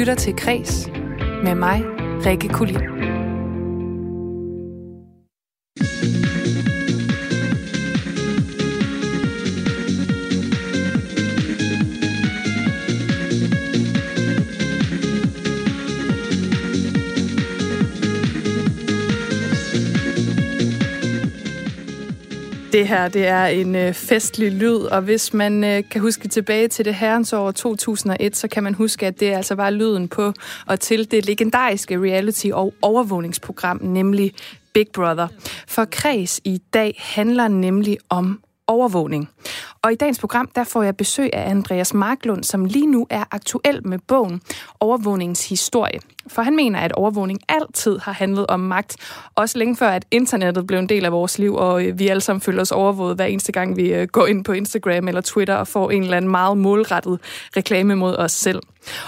lytter til Kres med mig, Rikke Kulin. Det her, det er en øh, festlig lyd, og hvis man øh, kan huske tilbage til det herrens år 2001, så kan man huske, at det altså var lyden på og til det legendariske reality- og overvågningsprogram, nemlig Big Brother. For Kreds i dag handler nemlig om overvågning. Og i dagens program, der får jeg besøg af Andreas Marklund, som lige nu er aktuel med bogen Overvågningens historie. For han mener, at overvågning altid har handlet om magt, også længe før, at internettet blev en del af vores liv, og øh, vi alle sammen føler os overvåget hver eneste gang, vi øh, går ind på Instagram eller Twitter og får en eller anden meget målrettet reklame mod os selv.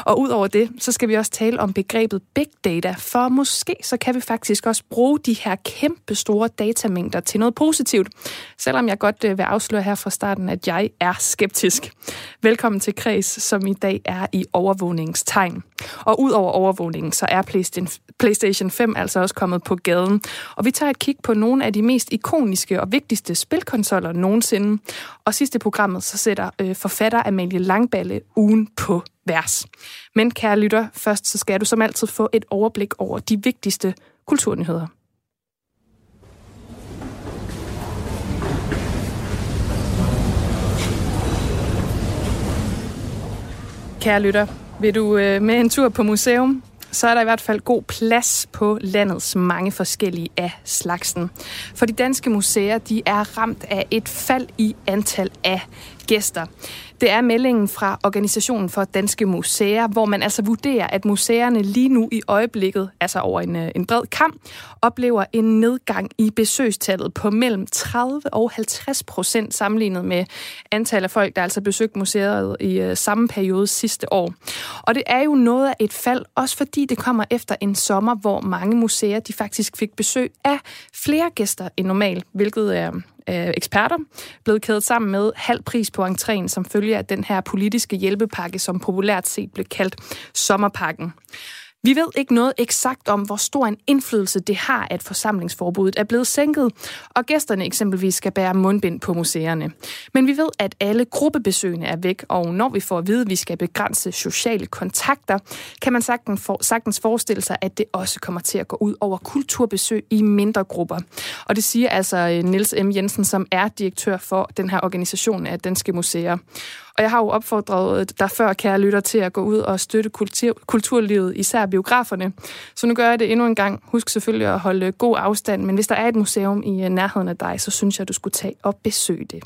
Og udover det, så skal vi også tale om begrebet big data, for måske så kan vi faktisk også bruge de her kæmpe store datamængder til noget positivt, selvom jeg godt øh, vil afsløre her fra starten, at jeg er skeptisk. Velkommen til Kreds, som i dag er i overvågningstegn. Og udover udviklingen, så er PlayStation 5 altså også kommet på gaden. Og vi tager et kig på nogle af de mest ikoniske og vigtigste spilkonsoller nogensinde. Og sidste programmet, så sætter øh, forfatter Amalie Langballe ugen på vers. Men kære lytter, først så skal du som altid få et overblik over de vigtigste kulturnyheder. Kære lytter, vil du øh, med en tur på museum, så er der i hvert fald god plads på landets mange forskellige af slagsen. For de danske museer, de er ramt af et fald i antal af gæster. Det er meldingen fra Organisationen for Danske Museer, hvor man altså vurderer, at museerne lige nu i øjeblikket, altså over en, øh, en bred kamp, oplever en nedgang i besøgstallet på mellem 30 og 50 procent sammenlignet med antallet af folk, der altså besøgte museet i øh, samme periode sidste år. Og det er jo noget af et fald, også fordi det kommer efter en sommer, hvor mange museer de faktisk fik besøg af flere gæster end normalt, hvilket er øh, eksperter blevet kædet sammen med halv pris på entréen som følge af den her politiske hjælpepakke, som populært set blev kaldt sommerpakken. Vi ved ikke noget eksakt om, hvor stor en indflydelse det har, at forsamlingsforbuddet er blevet sænket, og gæsterne eksempelvis skal bære mundbind på museerne. Men vi ved, at alle gruppebesøgende er væk, og når vi får at vide, at vi skal begrænse sociale kontakter, kan man sagtens forestille sig, at det også kommer til at gå ud over kulturbesøg i mindre grupper. Og det siger altså øh, Niels M. Jensen, som er direktør for den her organisation af Danske Museer. Og jeg har jo opfordret dig før, kære lytter, til at gå ud og støtte kultur, kulturlivet, især biograferne. Så nu gør jeg det endnu en gang. Husk selvfølgelig at holde god afstand, men hvis der er et museum i nærheden af dig, så synes jeg, du skulle tage og besøge det.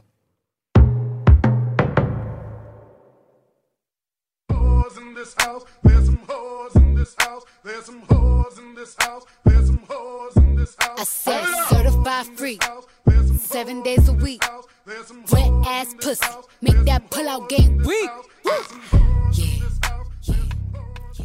this house. There's some whores in this house. There's some whores in this house. There's some whores in this house. I said certified free. Seven days a week. Wet ass pussy. Make that pull out game weak.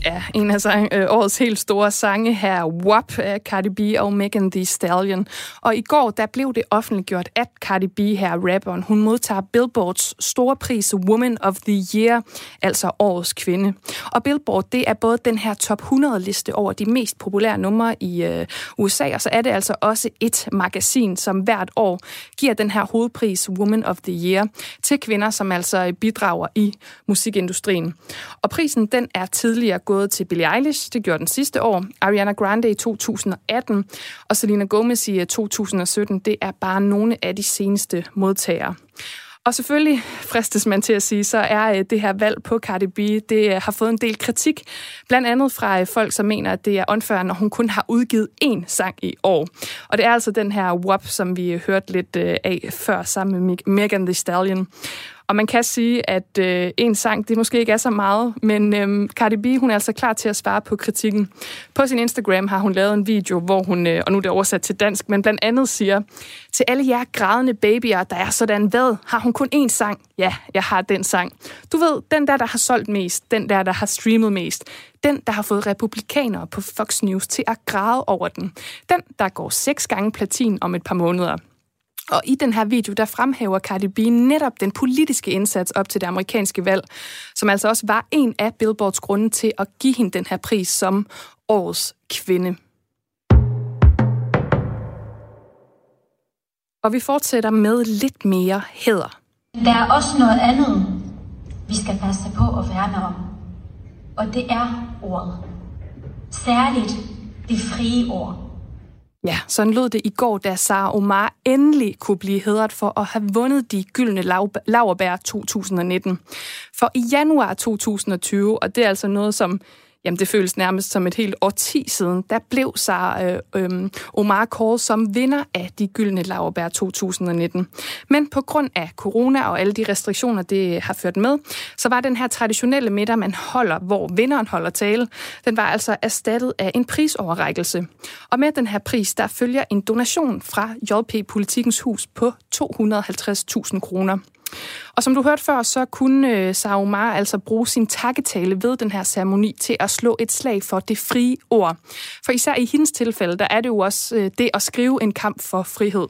Ja, en af sang, øh, årets helt store sange her, WAP af Cardi B og Megan Thee Stallion. Og i går, der blev det offentliggjort, at Cardi B her, rapperen, hun modtager Billboards store pris Woman of the Year, altså årets kvinde. Og Billboard, det er både den her top 100 liste over de mest populære numre i øh, USA, og så er det altså også et magasin, som hvert år giver den her hovedpris Woman of the Year til kvinder, som altså bidrager i musikindustrien. Og prisen, den er tidligere gået til Billie Eilish, det gjorde den sidste år, Ariana Grande i 2018, og Selena Gomez i eh, 2017. Det er bare nogle af de seneste modtagere. Og selvfølgelig, fristes man til at sige, så er eh, det her valg på Cardi B, det eh, har fået en del kritik. Blandt andet fra folk, som mener, at det er unfair, når hun kun har udgivet én sang i år. Og det er altså den her WAP, som vi hørte lidt af før sammen med Megan Thee Stallion. Og man kan sige, at øh, en sang, det måske ikke er så meget, men øh, Cardi B, hun er altså klar til at svare på kritikken. På sin Instagram har hun lavet en video, hvor hun, øh, og nu er det oversat til dansk, men blandt andet siger, til alle jer grædende babyer, der er sådan, hvad, har hun kun én sang? Ja, jeg har den sang. Du ved, den der, der har solgt mest, den der, der har streamet mest, den, der har fået republikanere på Fox News til at græde over den, den, der går seks gange platin om et par måneder. Og i den her video, der fremhæver Cardi B netop den politiske indsats op til det amerikanske valg, som altså også var en af Billboards grunde til at give hende den her pris som årets kvinde. Og vi fortsætter med lidt mere hæder. Der er også noget andet, vi skal passe på at værne om. Og det er ordet. Særligt det frie ord. Ja, sådan lød det i går, da Sara Omar endelig kunne blive hedret for at have vundet de gyldne laverbær 2019. For i januar 2020, og det er altså noget, som jamen det føles nærmest som et helt årti siden, der blev Sara øh, øh, Omar kåret som vinder af de gyldne laverbær 2019. Men på grund af corona og alle de restriktioner, det har ført med, så var den her traditionelle middag, man holder, hvor vinderen holder tale, den var altså erstattet af en prisoverrækkelse. Og med den her pris, der følger en donation fra JP Politikens Hus på 250.000 kroner. Og som du hørte før, så kunne øh, Saumar altså bruge sin takketale ved den her ceremoni til at slå et slag for det frie ord. For især i hendes tilfælde, der er det jo også øh, det at skrive en kamp for frihed.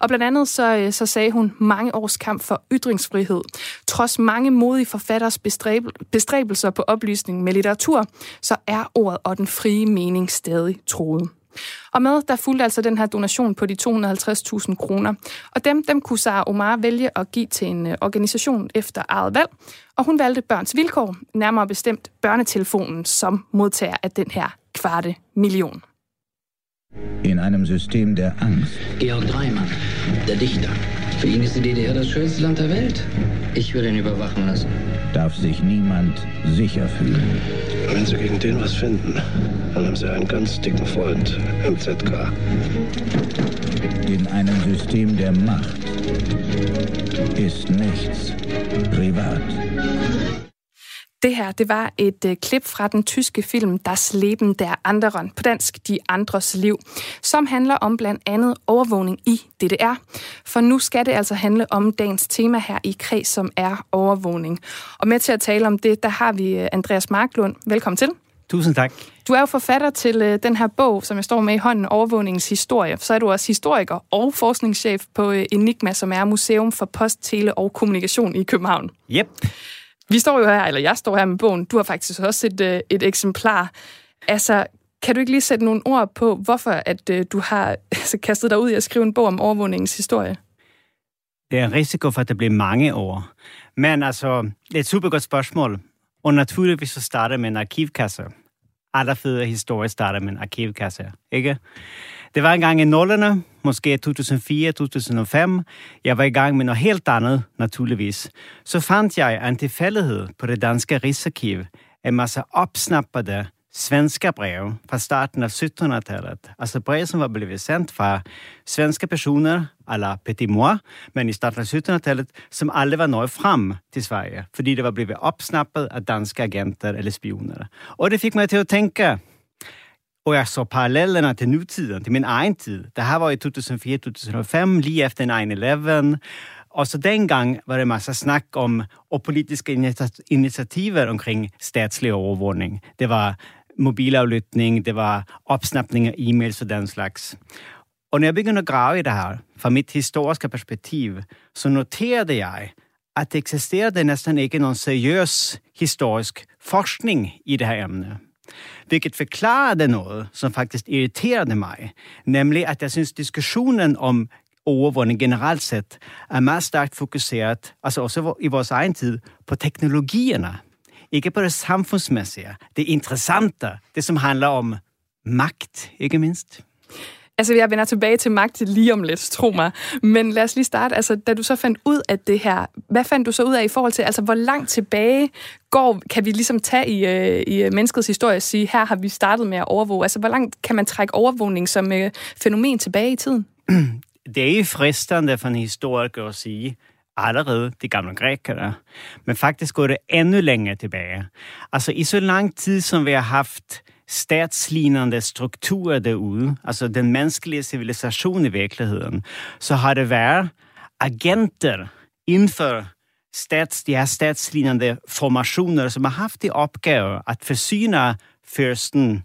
Og blandt andet så, øh, så sagde hun mange års kamp for ytringsfrihed. Trods mange modige forfatteres bestræbelser på oplysning med litteratur, så er ordet og den frie mening stadig troet. Og med, der fulgte altså den her donation på de 250.000 kroner. Og dem, dem kunne Sara Omar vælge at give til en øh, organisation efter eget valg. Og hun valgte Børns Vilkår, nærmere bestemt børnetelefonen, som modtager af den her kvarte million. In einem System der Angst. Georg Dreimann, der Dichter. Für ihn ist die DDR das schönste Land der Welt. Ich will ihn überwachen lassen. Darf sich niemand sicher fühlen. Wenn Sie gegen den was finden, dann haben Sie einen ganz dicken Freund im ZK. In einem System der Macht ist nichts privat. Det her, det var et øh, klip fra den tyske film Das Leben der Anderen, på dansk De Andres Liv, som handler om blandt andet overvågning i DDR. For nu skal det altså handle om dagens tema her i Kreds, som er overvågning. Og med til at tale om det, der har vi øh, Andreas Marklund. Velkommen til. Tusind tak. Du er jo forfatter til øh, den her bog, som jeg står med i hånden, Overvågningens Historie. Så er du også historiker og forskningschef på øh, Enigma, som er Museum for Post, Tele og Kommunikation i København. Yep. Vi står jo her, eller jeg står her med bogen. Du har faktisk også et, øh, et eksemplar. Altså, kan du ikke lige sætte nogle ord på, hvorfor at øh, du har altså, kastet dig ud i at skrive en bog om overvågningens historie? Det er en risiko for, at det bliver mange år. Men altså, det er et super godt spørgsmål. Og naturligvis så starter med en arkivkasse. Alle fede historier starter med en arkivkasse, ikke? Det var engang i nullerne, måske 2004-2005. Jeg var i gang med noget helt andet, naturligvis. Så fandt jeg en tilfældighed på det danske Rigsarkiv en masse opsnappede svenska brev fra starten av 1700-talet. Alltså brev som var blivit sendt fra svenska personer, alla petit moi, men i starten av 1700-talet, som aldrig var nået frem til Sverige, fordi det var blivit opsnappet av danska agenter eller spioner. Och det fick mig till att tänka, och jag såg parallellerna till nutiden, till min egen tid. Det här var i 2004-2005, lige efter 9-11. Och så den gång var det massa snack om och politiska initiativer omkring statslig övervåning. Det var mobilavlytning, det var avsnappning af e-mails og den slags. Og når jeg begyndte at grave i det her, fra mit historiske perspektiv, så noterede jeg, at det eksisterede næsten ikke nogen seriøs historisk forskning i det her emne. Vilket förklarade noget, som faktiskt irriterade mig, nemlig at jeg synes, diskussionen om overvågning generelt sett er meget stærkt fokuseret, altså også i vores egen tid, på teknologierne. Ikke på det samfundsmæssige, det interessante, det som handler om magt, ikke mindst. Altså, jeg vender tilbage til magt lige om lidt, tro mig. Men lad os lige starte. Altså, da du så fandt ud af det her, hvad fandt du så ud af i forhold til, altså, hvor langt tilbage går, kan vi ligesom tage i, øh, i øh, menneskets historie og sige, her har vi startet med at overvåge? Altså, hvor langt kan man trække overvågning som øh, fænomen tilbage i tiden? Det er fristende for en historiker at sige, allerede de gamle grækere. Men faktisk går det endnu længere tilbage. Altså i så lang tid, som vi har haft statslignende strukturer derude, altså den menneskelige civilisation i virkeligheden, så har det været agenter inden for stats, de her statslignende formationer, som har haft i opgave at forsyne fyrsten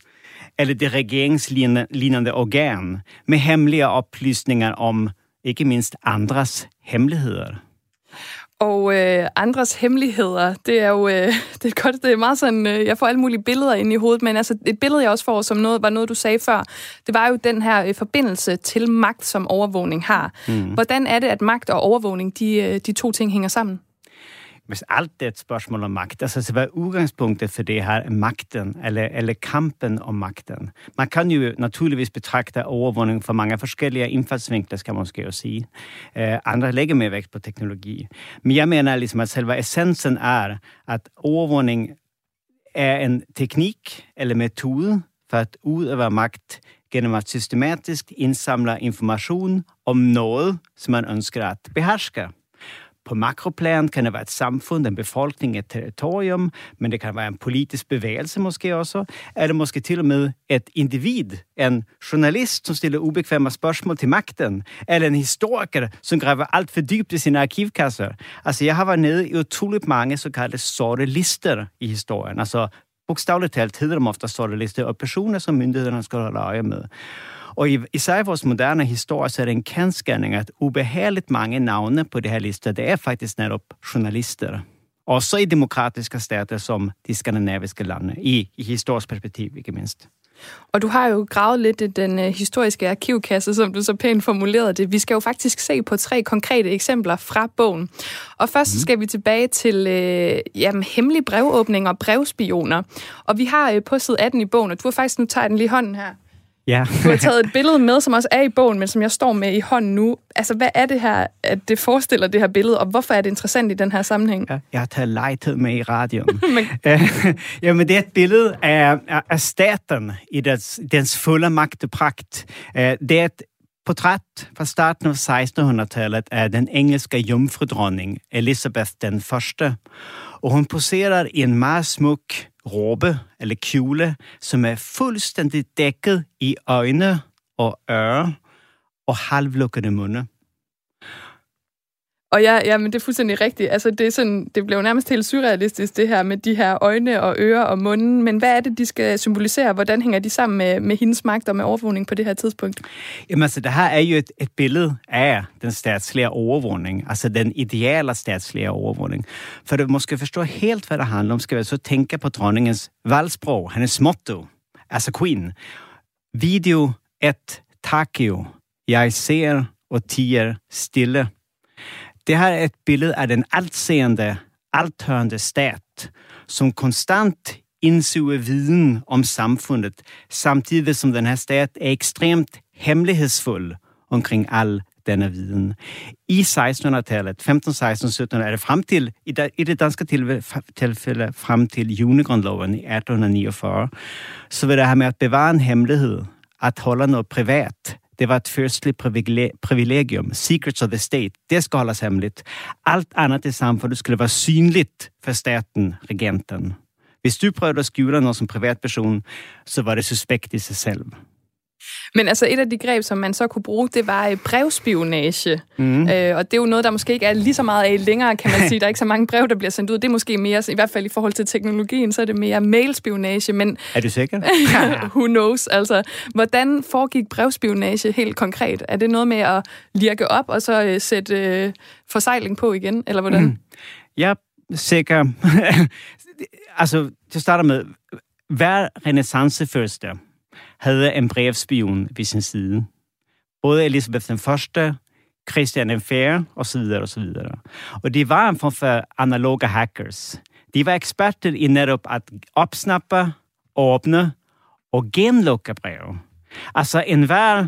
eller det regeringslignende organ med hemmelige oplysninger om ikke minst andres hemmeligheder. Og øh, andres hemmeligheder, det er jo øh, det er godt, det er meget sådan, øh, jeg får alle mulige billeder ind i hovedet, men altså et billede, jeg også får, som noget, var noget, du sagde før, det var jo den her øh, forbindelse til magt, som overvågning har. Mm. Hvordan er det, at magt og overvågning, de, øh, de to ting hænger sammen? Hvis alt er et spørgsmål om magt, altså så hvad udgangspunktet for det her makten, magten, eller, eller kampen om magten. Man kan jo naturligvis betragte overvågning fra mange forskellige indfaldsvinkler, skal man måske jo sige. Uh, andre lægger mere vægt på teknologi. Men jeg mener ligesom, at selve essensen er, at overvågning er en teknik eller metode for at udøve magt gennem at systematisk indsamle information om noget, som man ønsker at beherske. På makroplan kan det vara ett samfund, en befolkning, ett territorium, men det kan vara en politisk bevægelse måske også, eller måske til og med et individ, en journalist som stiller obekväma spørgsmål til magten, eller en historiker som gräver alt for dybt i sine arkivkasser. Altså, jeg har været nede i utroligt mange så kallade sorte lister i historien. Altså, bogstaveligt talt hedder de ofta sorte lister og personer som myndighederne skal holde øje med. Og i, i vores moderne historie, så er det en kendskærning, at ubehageligt mange navne på det her liste, det er faktisk netop journalister. Også i demokratiske stater som de skandinaviske lande, i, i historisk perspektiv ikke mindst. Og du har jo gravet lidt i den uh, historiske arkivkasse, som du så pænt formulerede det. Vi skal jo faktisk se på tre konkrete eksempler fra bogen. Og først mm. skal vi tilbage til uh, jamen, hemmelige brevåbninger og brevspioner. Og vi har uh, på side 18 i bogen, og du har faktisk, nu tager den lige hånden her. Ja. du har taget et billede med, som også er i bogen, men som jeg står med i hånden nu. Altså, hvad er det her, at det forestiller det her billede, og hvorfor er det interessant i den her sammenhæng? Ja, jeg har taget lejthed med i radioen. men... Jamen, det er et billede af, af staten i dens, dens fulde magt og pragt. Det er et portræt fra starten af 1600-tallet af den engelske jomfrudronning Elizabeth den første. Og hun poserer i en meget smuk råbe eller kjole, som er fuldstændig dækket i øjne og ører og halvlukkede munde. Og ja, ja, men det er fuldstændig rigtigt. Altså, det, er sådan, det blev nærmest helt surrealistisk, det her med de her øjne og ører og munden. Men hvad er det, de skal symbolisere? Hvordan hænger de sammen med, med hendes magt og med overvågning på det her tidspunkt? Jamen altså, det her er jo et, et billede af den statslige overvågning. Altså den ideale statslige overvågning. For at måske forstå helt, hvad det handler om, skal vi så tænke på dronningens valgsprog, hendes motto, altså queen. Video et takio. Jeg ser og tiger stille. Det här är ett bild av den altseende, althørende stat, som konstant indsuger viden om samfundet, samtidig som den her stat er ekstremt hemmelighedsfuld omkring all denna viden. I 1600-tallet, 15, 16, 17, er det frem til, i det danske tilfælde frem til junegrundloven i 1849, så vil det her med at bevare en hemmelighed, at holde noget privat, det var ett fyrstligt privilegium. Secrets of the state, det ska hållas hemligt. Allt annat i samfundet skulle vara synligt för staten, regenten. Hvis du prøvede at skjule noget som privatperson, så var det suspekt i sig selv. Men altså et af de greb, som man så kunne bruge, det var øh, brevspionage. Mm. Øh, og det er jo noget, der måske ikke er lige så meget af længere, kan man sige. Der er ikke så mange brev, der bliver sendt ud. Det er måske mere, i hvert fald i forhold til teknologien, så er det mere mailspionage. Men er du sikker? who knows? Altså, hvordan foregik brevspionage helt konkret? Er det noget med at lirke op og så øh, sætte øh, forsejling på igen, eller hvordan? Mm. Jeg er sikker. altså, til at starte med, hver renaissanceførste havde en brevspion ved sin side. Både Elisabeth den første, Christian den fjerde og så videre og så videre. Og de var en form for analoge hackers. De var eksperter i netop at opsnappe, åbne og genlukke brev. Altså enhver,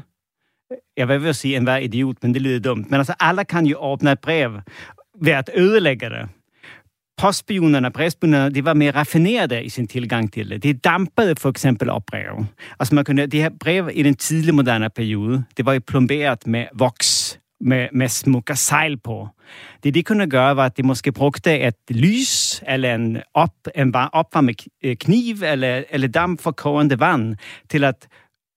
jeg vil sige enhver idiot, men det lyder dumt, men altså alle kan jo åbne et brev ved at ødelægge det postspionerna, brevspionerna, de var mer raffinerade i sin tillgång till det. De dampade för exempel upp brev. Alltså man kunde, de här brev i den tidiga moderna perioden, det var ju plomberat med vox, med, med smuka segl på. Det de kunde göra var att de måske brugte ett lys eller en, upp, en uppvärmd øh, kniv eller, eller damp för kogande vatten till att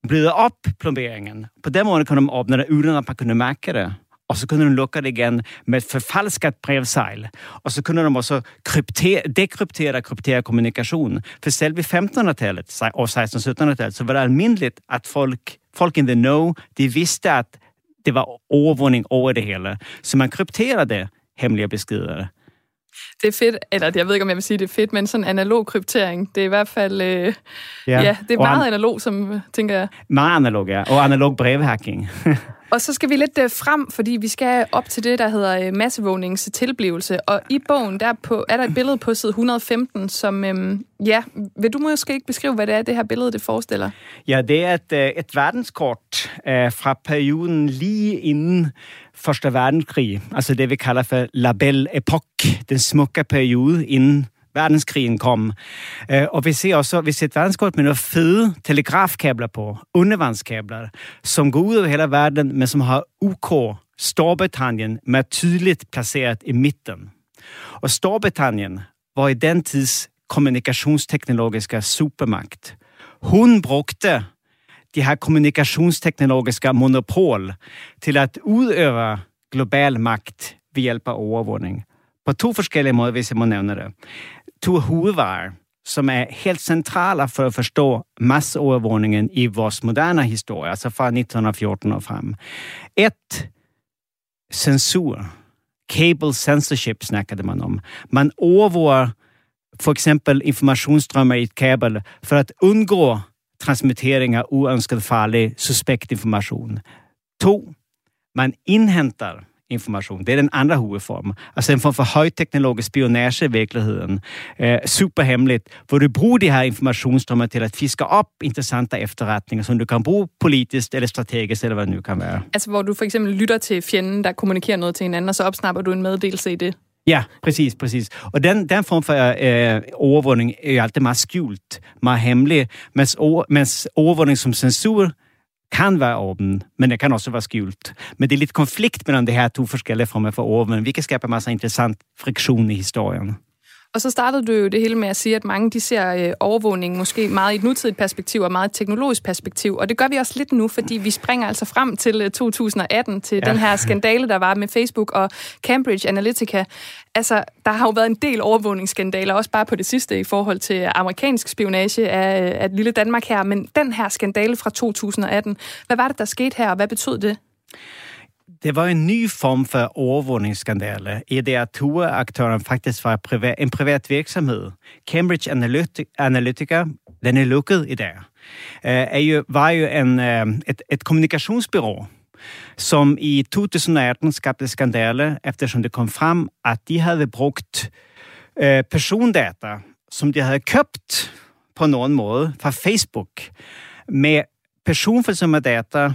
blöda upp plomberingen. På den måten kunde de öppna det utan att man kunde märka det och så kunde de locka det igen med ett förfalskat brevsejl. Och så kunde de också kryptera, dekryptera kryptera kommunikation. För själv vid 1500-talet och 1600-talet så var det almindeligt att folk, folk in the know, de visste att det var overvågning over det hele. Så man krypterade hemliga beskrivare. Det er fedt, eller jeg ved ikke, om jeg vil sige, det er fedt, men sådan analog kryptering, det er i hvert fald, øh, ja. ja, det er meget an- analog, som tænker jeg. Meget analog, ja, og analog brevhacking. Og så skal vi lidt øh, frem, fordi vi skal op til det, der hedder øh, massevågnings tilblivelse. Og i bogen, der på, er der et billede på side 115, som, øhm, ja, vil du måske ikke beskrive, hvad det er, det her billede, det forestiller? Ja, det er et, øh, et verdenskort øh, fra perioden lige inden Første verdenskrig, altså det vi kalder for La Belle Époque, den smukke periode inden verdenskrigen kom. Øh, og vi ser også vi ser et verdenskort med nogle fede telegrafkabler på, undervandskabler, som går ud over hele verden, men som har UK, Storbritannien, med tydeligt placeret i midten. Og Storbritannien var i den tids kommunikationsteknologiska supermakt. Hun brugte de her kommunikationsteknologiska monopol til at udøve global magt ved hjælp af overvågning. På to forskellige måder, hvis jeg må nævne det to hovedvarer, som er helt centrala for at forstå masseovervågningen i vores moderne historie, altså fra 1914 og frem. Et, censur. Cable censorship snakkede man om. Man overvåger for eksempel informationsstrømmer i et kabel for at undgå transmittering af uønsket farlig suspekt information. To, man indhenter information. Det är den andra huvudformen. Alltså en form för högteknologisk spionage i verkligheten. Eh, superhemligt, hvor du bruger de her informationsstrømmer til at fiske op interessante efterretninger, som du kan bruge politisk eller strategisk, eller hvad det nu kan være. Altså hvor du for eksempel lytter til fjenden, der kommunikerer noget til hinanden, og så opsnapper du en meddelelse i det? Ja, præcis, præcis. Og den, den form for øh, overvågning er jo altid meget skjult, meget hemmelig, mens, over, mens overvågning som censur kan være åben, men det kan også være skjult. Men det er lidt konflikt mellem de her to forskellige former for overvågning, hvilket skaber masser interessant friktion i historien. Og så startede du jo det hele med at sige, at mange de ser øh, overvågning måske meget i et nutidigt perspektiv og meget et teknologisk perspektiv. Og det gør vi også lidt nu, fordi vi springer altså frem til øh, 2018, til ja. den her skandale, der var med Facebook og Cambridge Analytica. Altså, der har jo været en del overvågningsskandaler, også bare på det sidste i forhold til amerikansk spionage af, af et lille Danmark her. Men den her skandale fra 2018, hvad var det, der skete her, og hvad betød det? Det var en ny form for overvågningsskandale i det at hovedaktören faktisk var privat, en privat virksomhed. Cambridge Analytica, den er lukket i dag, øh, er jo, var jo en, øh, et, et kommunikationsbyrå som i 2018 skabte skandale, eftersom det kom frem, at de havde brugt øh, persondata, som de havde købt på nogen måde fra Facebook, med personfølsomme data,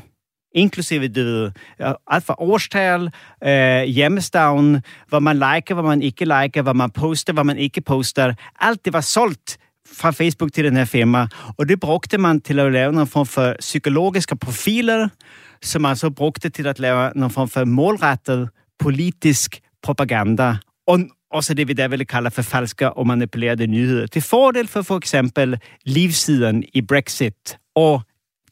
inklusive du ved, øh, alt fra årstal, øh, hjemmestavn, hvad man liker, hvad man ikke liker, hvad man poster, hvad man ikke poster. Alt det var solgt fra Facebook til den her firma, og det brugte man til at lave nogle form for psykologiske profiler, som man så brugte til at lave nogle form for målrettet politisk propaganda, og også det, vi der ville kalde for falske og manipulerede nyheder, til fordel for for eksempel livssiden i Brexit og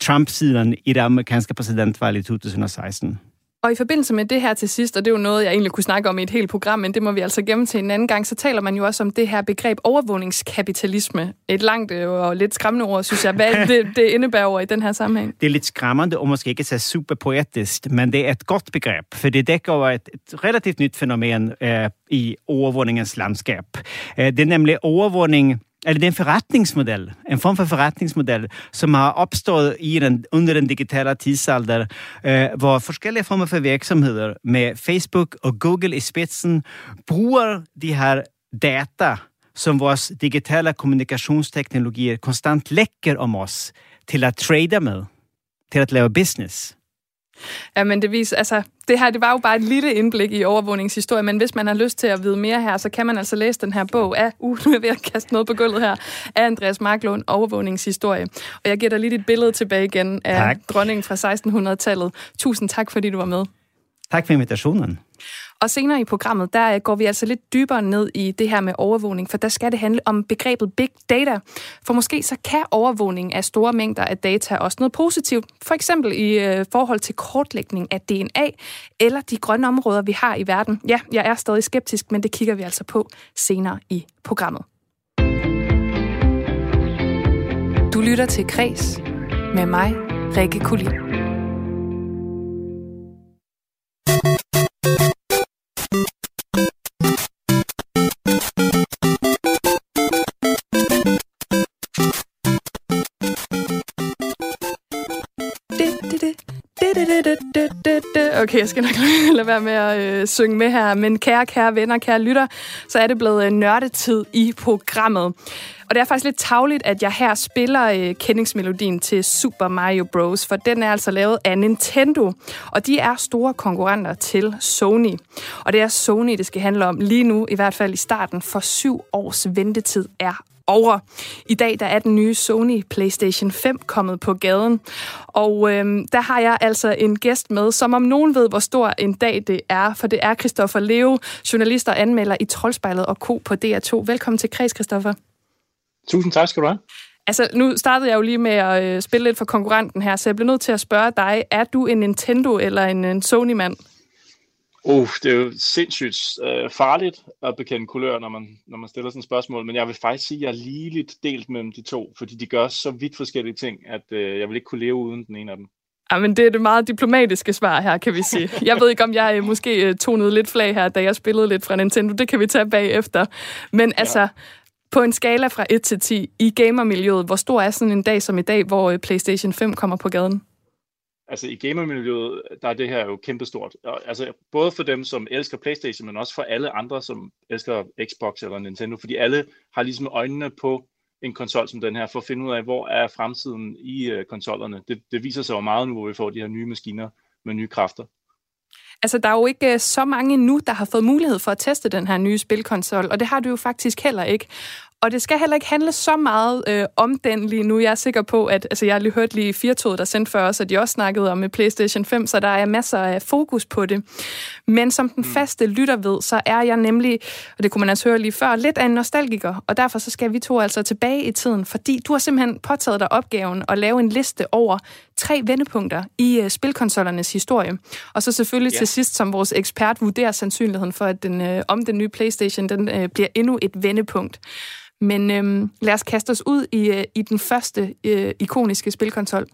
Trump-siden i det amerikanske præsidentvalg i 2016. Og i forbindelse med det her til sidst, og det er jo noget, jeg egentlig kunne snakke om i et helt program, men det må vi altså gemme til en anden gang, så taler man jo også om det her begreb overvågningskapitalisme. Et langt øh, og lidt skræmmende ord, synes jeg. Hvad det, det indebærer i den her sammenhæng? Det er lidt skræmmende, og måske ikke så super poetisk, men det er et godt begreb, for det dækker over et, et relativt nyt fænomen øh, i overvågningens landskab. Øh, det er nemlig overvågning eller det er en forretningsmodel, en form for forretningsmodel, som har opstået i den, under den digitale tidsalder, øh, hvor forskellige former for virksomheder med Facebook og Google i spidsen bruger de her data, som vores digitale kommunikationsteknologier konstant lækker om os, til at trade med, til at lave business. Ja, men det viser, altså, det her, det var jo bare et lille indblik i overvågningshistorie, men hvis man har lyst til at vide mere her, så kan man altså læse den her bog af, uh, nu er jeg ved at kaste noget på gulvet her, af Andreas Marklund, Overvågningshistorie. Og jeg giver dig lige et billede tilbage igen af tak. dronningen fra 1600-tallet. Tusind tak, fordi du var med. Tak for invitationen. Og senere i programmet, der øh, går vi altså lidt dybere ned i det her med overvågning, for der skal det handle om begrebet big data. For måske så kan overvågning af store mængder af data også noget positivt. For eksempel i øh, forhold til kortlægning af DNA eller de grønne områder, vi har i verden. Ja, jeg er stadig skeptisk, men det kigger vi altså på senere i programmet. Du lytter til Kres med mig, Rikke Kulin. Okay, jeg skal nok lade være med at øh, synge med her. Men kære, kære venner, kære lytter, så er det blevet øh, nørdetid i programmet. Og det er faktisk lidt tavligt, at jeg her spiller øh, kendingsmelodien til Super Mario Bros., for den er altså lavet af Nintendo, og de er store konkurrenter til Sony. Og det er Sony, det skal handle om lige nu, i hvert fald i starten, for syv års ventetid er over. I dag der er den nye Sony PlayStation 5 kommet på gaden, og øhm, der har jeg altså en gæst med, som om nogen ved, hvor stor en dag det er, for det er Christoffer Leo, journalist og anmelder i Troldspejlet og Co. på DR2. Velkommen til Kreds, Christoffer. Tusind tak skal du have. Altså, nu startede jeg jo lige med at øh, spille lidt for konkurrenten her, så jeg bliver nødt til at spørge dig, er du en Nintendo eller en, en Sony-mand? Uh, det er jo sindssygt øh, farligt at bekende kulør, når man, når man stiller sådan et spørgsmål, men jeg vil faktisk sige, at jeg er lige lidt delt mellem de to, fordi de gør så vidt forskellige ting, at øh, jeg vil ikke kunne leve uden den ene af dem. Ja, men det er det meget diplomatiske svar her, kan vi sige. Jeg ved ikke, om jeg øh, måske øh, tonede lidt flag her, da jeg spillede lidt fra Nintendo. Det kan vi tage bagefter. Men ja. altså, på en skala fra 1 til 10 i gamermiljøet, hvor stor er sådan en dag som i dag, hvor øh, PlayStation 5 kommer på gaden? Altså i gamermiljøet, der er det her jo kæmpestort. Altså både for dem, som elsker Playstation, men også for alle andre, som elsker Xbox eller Nintendo, fordi alle har ligesom øjnene på en konsol som den her, for at finde ud af, hvor er fremtiden i øh, konsollerne. Det, det viser sig jo meget nu, hvor vi får de her nye maskiner med nye kræfter. Altså, der er jo ikke øh, så mange nu, der har fået mulighed for at teste den her nye spilkonsol, og det har du jo faktisk heller ikke. Og det skal heller ikke handle så meget øh, om den lige nu. Jeg er sikker på, at altså, jeg har lige hørt lige Firtoget, der sendte før os, at de også snakkede om med PlayStation 5, så der er masser af fokus på det. Men som den mm. faste lytter ved, så er jeg nemlig, og det kunne man altså høre lige før, lidt af en nostalgiker. Og derfor så skal vi to altså tilbage i tiden, fordi du har simpelthen påtaget dig opgaven at lave en liste over tre vendepunkter i uh, spilkonsollernes historie. Og så selvfølgelig ja. til sidst, som vores ekspert vurderer sandsynligheden for, at den, uh, om den nye PlayStation den, uh, bliver endnu et vendepunkt. Men øhm, lad os kaste os ud i, øh, i den første øh, ikoniske spilkonsol.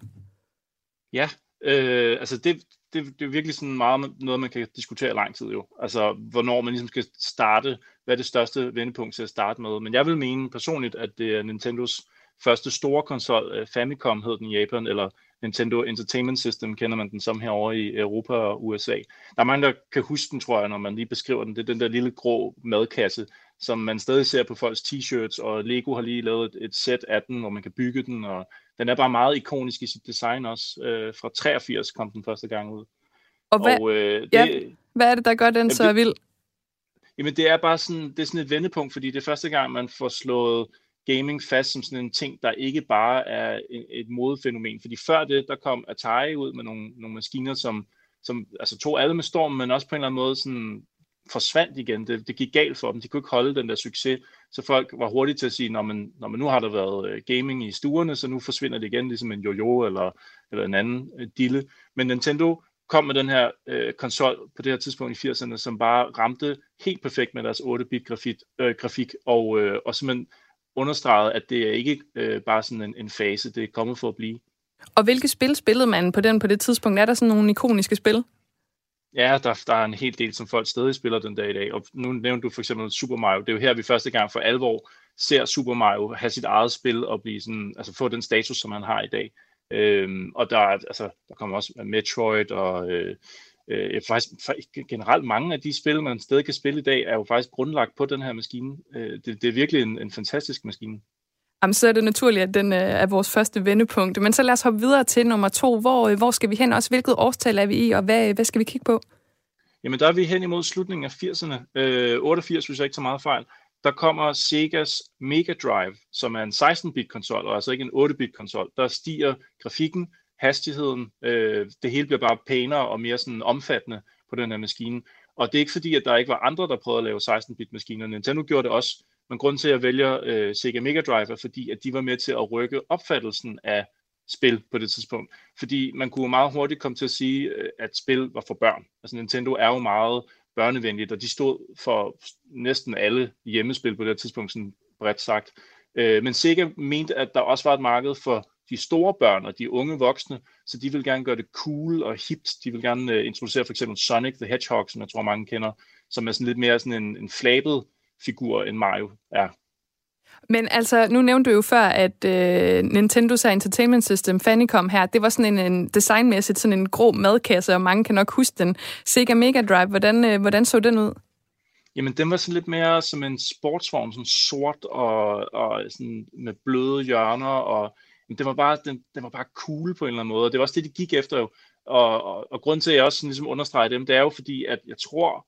Ja, øh, altså det, det, det er virkelig sådan meget noget, man kan diskutere lang tid jo. Altså, hvornår man ligesom skal starte, hvad er det største vendepunkt til at starte med. Men jeg vil mene personligt, at det er Nintendos første store konsol, øh, Famicom hed den i Japan, eller Nintendo Entertainment System kender man den som herovre i Europa og USA. Der er mange, der kan huske den, tror jeg, når man lige beskriver den. Det er den der lille grå madkasse, som man stadig ser på folks t-shirts, og Lego har lige lavet et, et sæt af den, hvor man kan bygge den, og den er bare meget ikonisk i sit design også. Øh, fra 83 kom den første gang ud. Og hvad, og, øh, det, ja, hvad er det, der gør den så det, vild? Jamen det er bare sådan, det er sådan et vendepunkt, fordi det er første gang, man får slået gaming fast som sådan en ting, der ikke bare er et, et modefænomen. Fordi før det, der kom Atari ud med nogle, nogle maskiner, som, som altså tog alle med storm, men også på en eller anden måde sådan forsvandt igen. Det, det gik galt for dem. De kunne ikke holde den der succes. Så folk var hurtige til at sige, når man, når man nu har der været øh, gaming i stuerne, så nu forsvinder det igen, ligesom en jojo eller, eller en anden øh, dille. Men Nintendo kom med den her øh, konsol på det her tidspunkt i 80'erne, som bare ramte helt perfekt med deres 8-bit grafik, øh, grafik og, øh, og simpelthen understregede, at det er ikke øh, bare sådan en, en fase, det er kommet for at blive. Og hvilke spil spillede man på den på det tidspunkt? Er der sådan nogle ikoniske spil? Ja, der, der er en hel del, som folk stadig spiller den dag i dag. Og nu nævnte du for eksempel Super Mario. Det er jo her, vi første gang for alvor ser Super Mario have sit eget spil og blive sådan, altså få den status, som han har i dag. Øhm, og der, altså, der kommer også Metroid og øh, øh, faktisk, generelt mange af de spil, man stadig kan spille i dag, er jo faktisk grundlagt på den her maskine. Øh, det, det er virkelig en, en fantastisk maskine. Jamen, så er det naturligt, at den øh, er vores første vendepunkt. Men så lad os hoppe videre til nummer to. Hvor, øh, hvor skal vi hen? Også hvilket årstal er vi i, og hvad, øh, hvad skal vi kigge på? Jamen, der er vi hen imod slutningen af 80'erne. Øh, 88, hvis jeg ikke tager meget fejl. Der kommer Segas Mega Drive, som er en 16-bit konsol, og altså ikke en 8-bit konsol. Der stiger grafikken, hastigheden, øh, det hele bliver bare pænere og mere sådan omfattende på den her maskine. Og det er ikke fordi, at der ikke var andre, der prøvede at lave 16-bit maskiner. Nintendo gjorde det også, men grunden til, at jeg vælger øh, Sega Mega Drive er fordi, at de var med til at rykke opfattelsen af spil på det tidspunkt. Fordi man kunne meget hurtigt komme til at sige, øh, at spil var for børn. Altså Nintendo er jo meget børnevenligt, og de stod for næsten alle hjemmespil på det tidspunkt, sådan bredt sagt. Øh, men Sega mente, at der også var et marked for de store børn og de unge voksne, så de vil gerne gøre det cool og hipt. De vil gerne øh, introducere for eksempel Sonic the Hedgehog, som jeg tror mange kender, som er sådan lidt mere sådan en, en flabet figur, end Mario er. Men altså, nu nævnte du jo før, at øh, Nintendo's Entertainment System Famicom her, det var sådan en, en designmæssigt sådan en grå madkasse, og mange kan nok huske den. Sega Mega Drive, hvordan, øh, hvordan så den ud? Jamen, den var sådan lidt mere som en sportsvogn, sådan sort og, og sådan med bløde hjørner, og jamen, den var bare, den, den var bare cool på en eller anden måde, og det var også det, de gik efter jo. Og, og, og grund til, at jeg også sådan ligesom understreger dem, det er jo fordi, at jeg tror,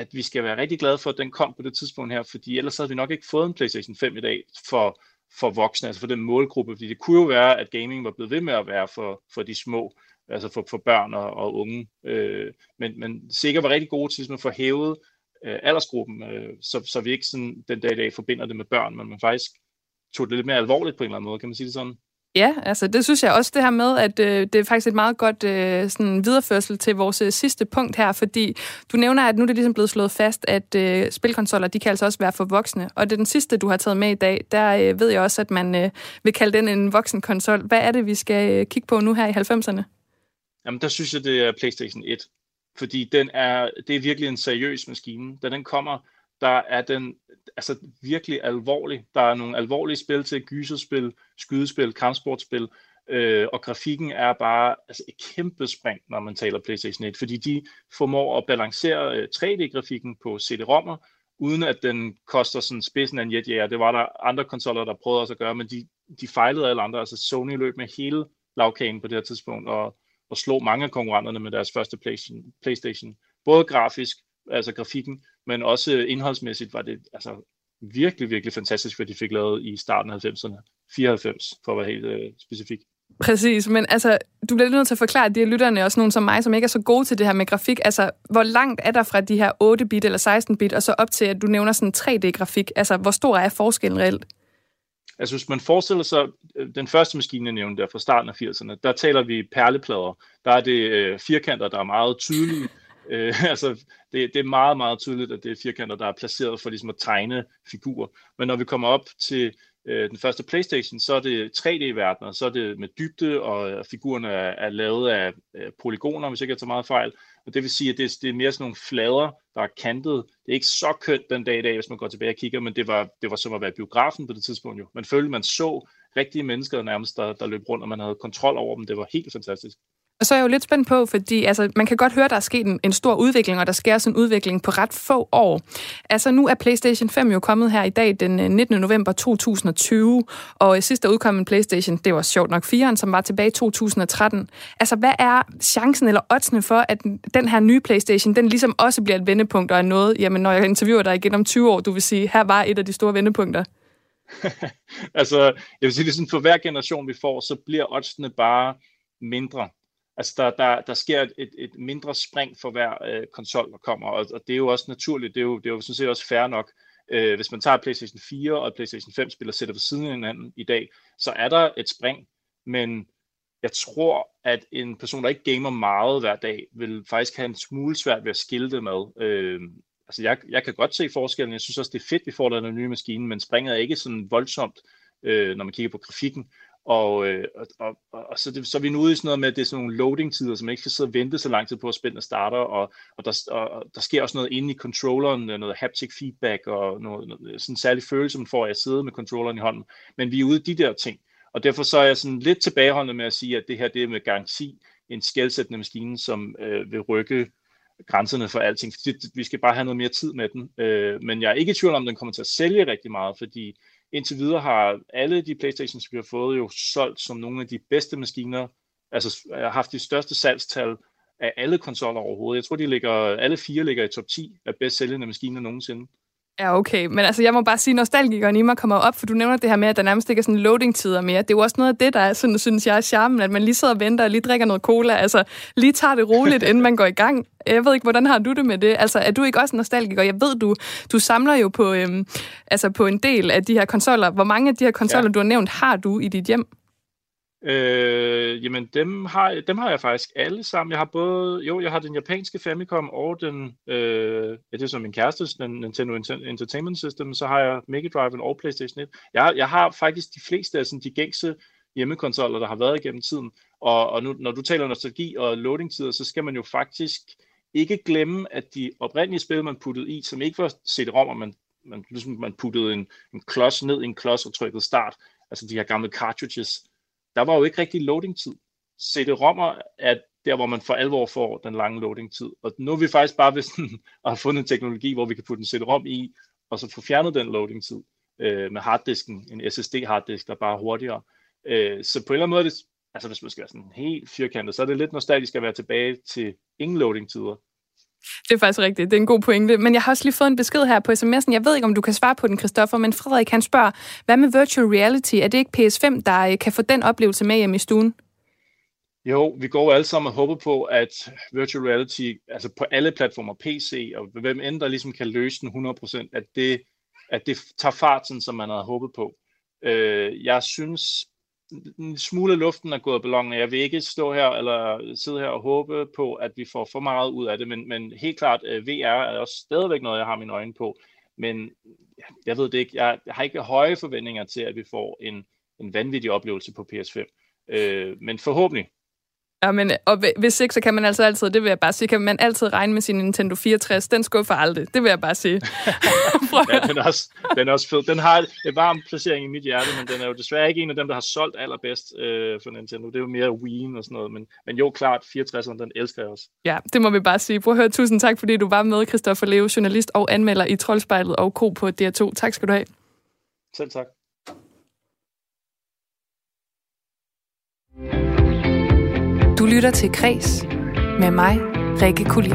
at vi skal være rigtig glade for, at den kom på det tidspunkt her, fordi ellers havde vi nok ikke fået en PlayStation 5 i dag for, for voksne, altså for den målgruppe, fordi det kunne jo være, at gaming var blevet ved med at være for, for de små, altså for, for børn og, og unge, øh, men, men sikkert var rigtig gode til ligesom at få hævet øh, aldersgruppen, øh, så, så vi ikke sådan den dag i dag forbinder det med børn, men man faktisk tog det lidt mere alvorligt på en eller anden måde, kan man sige det sådan? Ja, altså det synes jeg også det her med, at øh, det er faktisk et meget godt øh, sådan videreførsel til vores øh, sidste punkt her, fordi du nævner, at nu er det ligesom blevet slået fast, at øh, spilkonsoller, de kan altså også være for voksne. Og det er den sidste, du har taget med i dag, der øh, ved jeg også, at man øh, vil kalde den en voksen konsol. Hvad er det, vi skal øh, kigge på nu her i 90'erne? Jamen der synes jeg, det er PlayStation 1, fordi den er, det er virkelig en seriøs maskine. Da den kommer, der er den altså virkelig alvorlig. Der er nogle alvorlige spil til gyserspil, skydespil, kampsportspil, øh, og grafikken er bare altså et kæmpe spring, når man taler PlayStation 1, fordi de formår at balancere øh, 3D-grafikken på CD-rommer, uden at den koster sådan spidsen af en jetjæger. Det var der andre konsoller, der prøvede også at gøre, men de, de fejlede alle andre. Altså Sony løb med hele lavkagen på det her tidspunkt, og, og slog mange af konkurrenterne med deres første PlayStation. PlayStation. Både grafisk, altså grafikken, men også indholdsmæssigt var det altså virkelig, virkelig fantastisk, hvad de fik lavet i starten af 90'erne. 94, for at være helt øh, specifik. Præcis, men altså, du bliver nødt til at forklare de her lytterne, også nogen som mig, som ikke er så gode til det her med grafik. Altså, hvor langt er der fra de her 8-bit eller 16-bit, og så op til, at du nævner sådan 3D-grafik? Altså, hvor stor er forskellen reelt? Altså, hvis man forestiller sig øh, den første maskine, jeg nævnte der fra starten af 80'erne, der taler vi perleplader. Der er det øh, firkanter, der er meget tydelige, Øh, altså, det, det er meget, meget tydeligt, at det er firkanter, der er placeret for ligesom at tegne figurer. Men når vi kommer op til øh, den første Playstation, så er det 3D-verdener, så er det med dybde, og øh, figurerne er, er lavet af øh, polygoner, hvis jeg ikke jeg tager meget fejl. Og det vil sige, at det, det er mere sådan nogle flader, der er kantet. Det er ikke så kønt den dag i dag, hvis man går tilbage og kigger, men det var, det var som at være biografen på det tidspunkt jo. Man følte, man så rigtige mennesker nærmest, der, der løb rundt, og man havde kontrol over dem. Det var helt fantastisk. Og så er jeg jo lidt spændt på, fordi altså, man kan godt høre, at der er sket en, en stor udvikling, og der sker sådan en udvikling på ret få år. Altså nu er PlayStation 5 jo kommet her i dag den øh, 19. November 2020, og sidst der udkom en PlayStation, det var sjovt nok 4'eren, som var tilbage i 2013. Altså hvad er chancen eller oddsene for, at den her nye PlayStation, den ligesom også bliver et vendepunkt og er noget, jamen når jeg interviewer dig igen om 20 år, du vil sige, her var et af de store vendepunkter? altså, jeg vil sige, ligesom for hver generation vi får, så bliver oddsene bare mindre. Altså der, der, der sker et, et mindre spring for hver øh, konsol, der kommer, og, og det er jo også naturligt, det er jo, det er jo sådan set også fair nok. Øh, hvis man tager PlayStation 4 og PlayStation 5 spiller sætter ved siden af hinanden i dag, så er der et spring, men jeg tror, at en person, der ikke gamer meget hver dag, vil faktisk have en smule svært ved at skille det med. Øh, altså jeg, jeg kan godt se forskellen. Jeg synes også, det er fedt, vi får den nye maskine, men springet er ikke sådan voldsomt, øh, når man kigger på grafikken. Og, øh, og, og, og så, det, så er vi nu ude i sådan noget med, at det er sådan nogle loading-tider, som man ikke skal sidde og vente så lang tid på, at spillet starter, og, og, der, og der sker også noget inde i controlleren, øh, noget haptic feedback, og noget, noget, øh, sådan en særlig følelse, man får af at sidde med controlleren i hånden. Men vi er ude i de der ting, og derfor så er jeg sådan lidt tilbageholdende med at sige, at det her det er med garanti en skældsættende maskine, som øh, vil rykke grænserne for alting. Vi skal bare have noget mere tid med den. Øh, men jeg er ikke i tvivl om, at den kommer til at sælge rigtig meget, fordi indtil videre har alle de Playstations, vi har fået, jo solgt som nogle af de bedste maskiner, altså har haft de største salgstal af alle konsoller overhovedet. Jeg tror, de ligger, alle fire ligger i top 10 af bedst sælgende maskiner nogensinde. Ja, okay. Men altså, jeg må bare sige, nostalgikeren i mig kommer op, for du nævner det her med, at der nærmest ikke er sådan loading-tider mere. Det er jo også noget af det, der er sådan, synes jeg er charmen, at man lige sidder og venter og lige drikker noget cola. Altså, lige tager det roligt, inden man går i gang. Jeg ved ikke, hvordan har du det med det? Altså, er du ikke også nostalgiker? Jeg ved, du, du samler jo på, øhm, altså på en del af de her konsoller. Hvor mange af de her konsoller, ja. du har nævnt, har du i dit hjem? Øh, jamen, dem har, dem har jeg faktisk alle sammen. Jeg har både, jo, jeg har den japanske Famicom og den, øh, ja, det er som min kærestes, den Nintendo Entertainment System, så har jeg Mega Drive og PlayStation 1. Jeg, jeg har faktisk de fleste af sådan, de gængse hjemmekonsoller, der har været igennem tiden. Og, og nu, når du taler nostalgi og loading-tider, så skal man jo faktisk ikke glemme, at de oprindelige spil, man puttede i, som ikke var CD-ROM, men man, ligesom man puttede en, en klods ned i en klods og trykkede start, altså de her gamle cartridges, der var jo ikke rigtig loading-tid. CD-rommer er der, hvor man for alvor får den lange loading-tid. Og nu er vi faktisk bare ved sådan, at have fundet en teknologi, hvor vi kan putte en CD-rom i, og så få fjernet den loading-tid øh, med harddisken, en SSD-harddisk, der er hurtigere. Øh, så på en eller anden måde, det, altså hvis man skal være sådan helt firkantet, så er det lidt nostalgisk at være tilbage til ingen loading-tider. Det er faktisk rigtigt. Det er en god pointe. Men jeg har også lige fået en besked her på sms'en. Jeg ved ikke, om du kan svare på den, Kristoffer, men Frederik han spørger, hvad med virtual reality? Er det ikke PS5, der øh, kan få den oplevelse med hjem i stuen? Jo, vi går alle sammen og håber på, at virtual reality, altså på alle platformer, PC og hvem end der ligesom kan løse den 100%, at det, at det tager fart, sådan, som man havde håbet på. Øh, jeg synes, en smule af luften er gået af ballonen. Jeg vil ikke stå her eller sidde her og håbe på, at vi får for meget ud af det, men, men helt klart, øh, VR er også stadigvæk noget, jeg har mine øjne på. Men jeg ved det ikke. Jeg, jeg har ikke høje forventninger til, at vi får en, en vanvittig oplevelse på PS5. Øh, men forhåbentlig. Ja, men, og hvis ikke, så kan man altså altid, det vil jeg bare sige, kan man altid regne med sin Nintendo 64. Den skuffer aldrig. Det vil jeg bare sige. ja, den er, også, den er også fed. Den har en varm placering i mit hjerte, men den er jo desværre ikke en af dem, der har solgt allerbedst øh, for Nintendo. Det er jo mere Wii og sådan noget. Men, men jo, klart, 64'eren, den elsker jeg også. Ja, det må vi bare sige. Prøv at høre, tusind tak, fordi du var med, Christoffer Leo, journalist og anmelder i Troldspejlet og Ko på DR2. Tak skal du have. Selv tak. Du lytter til Kres med mig, Rikke Kulin.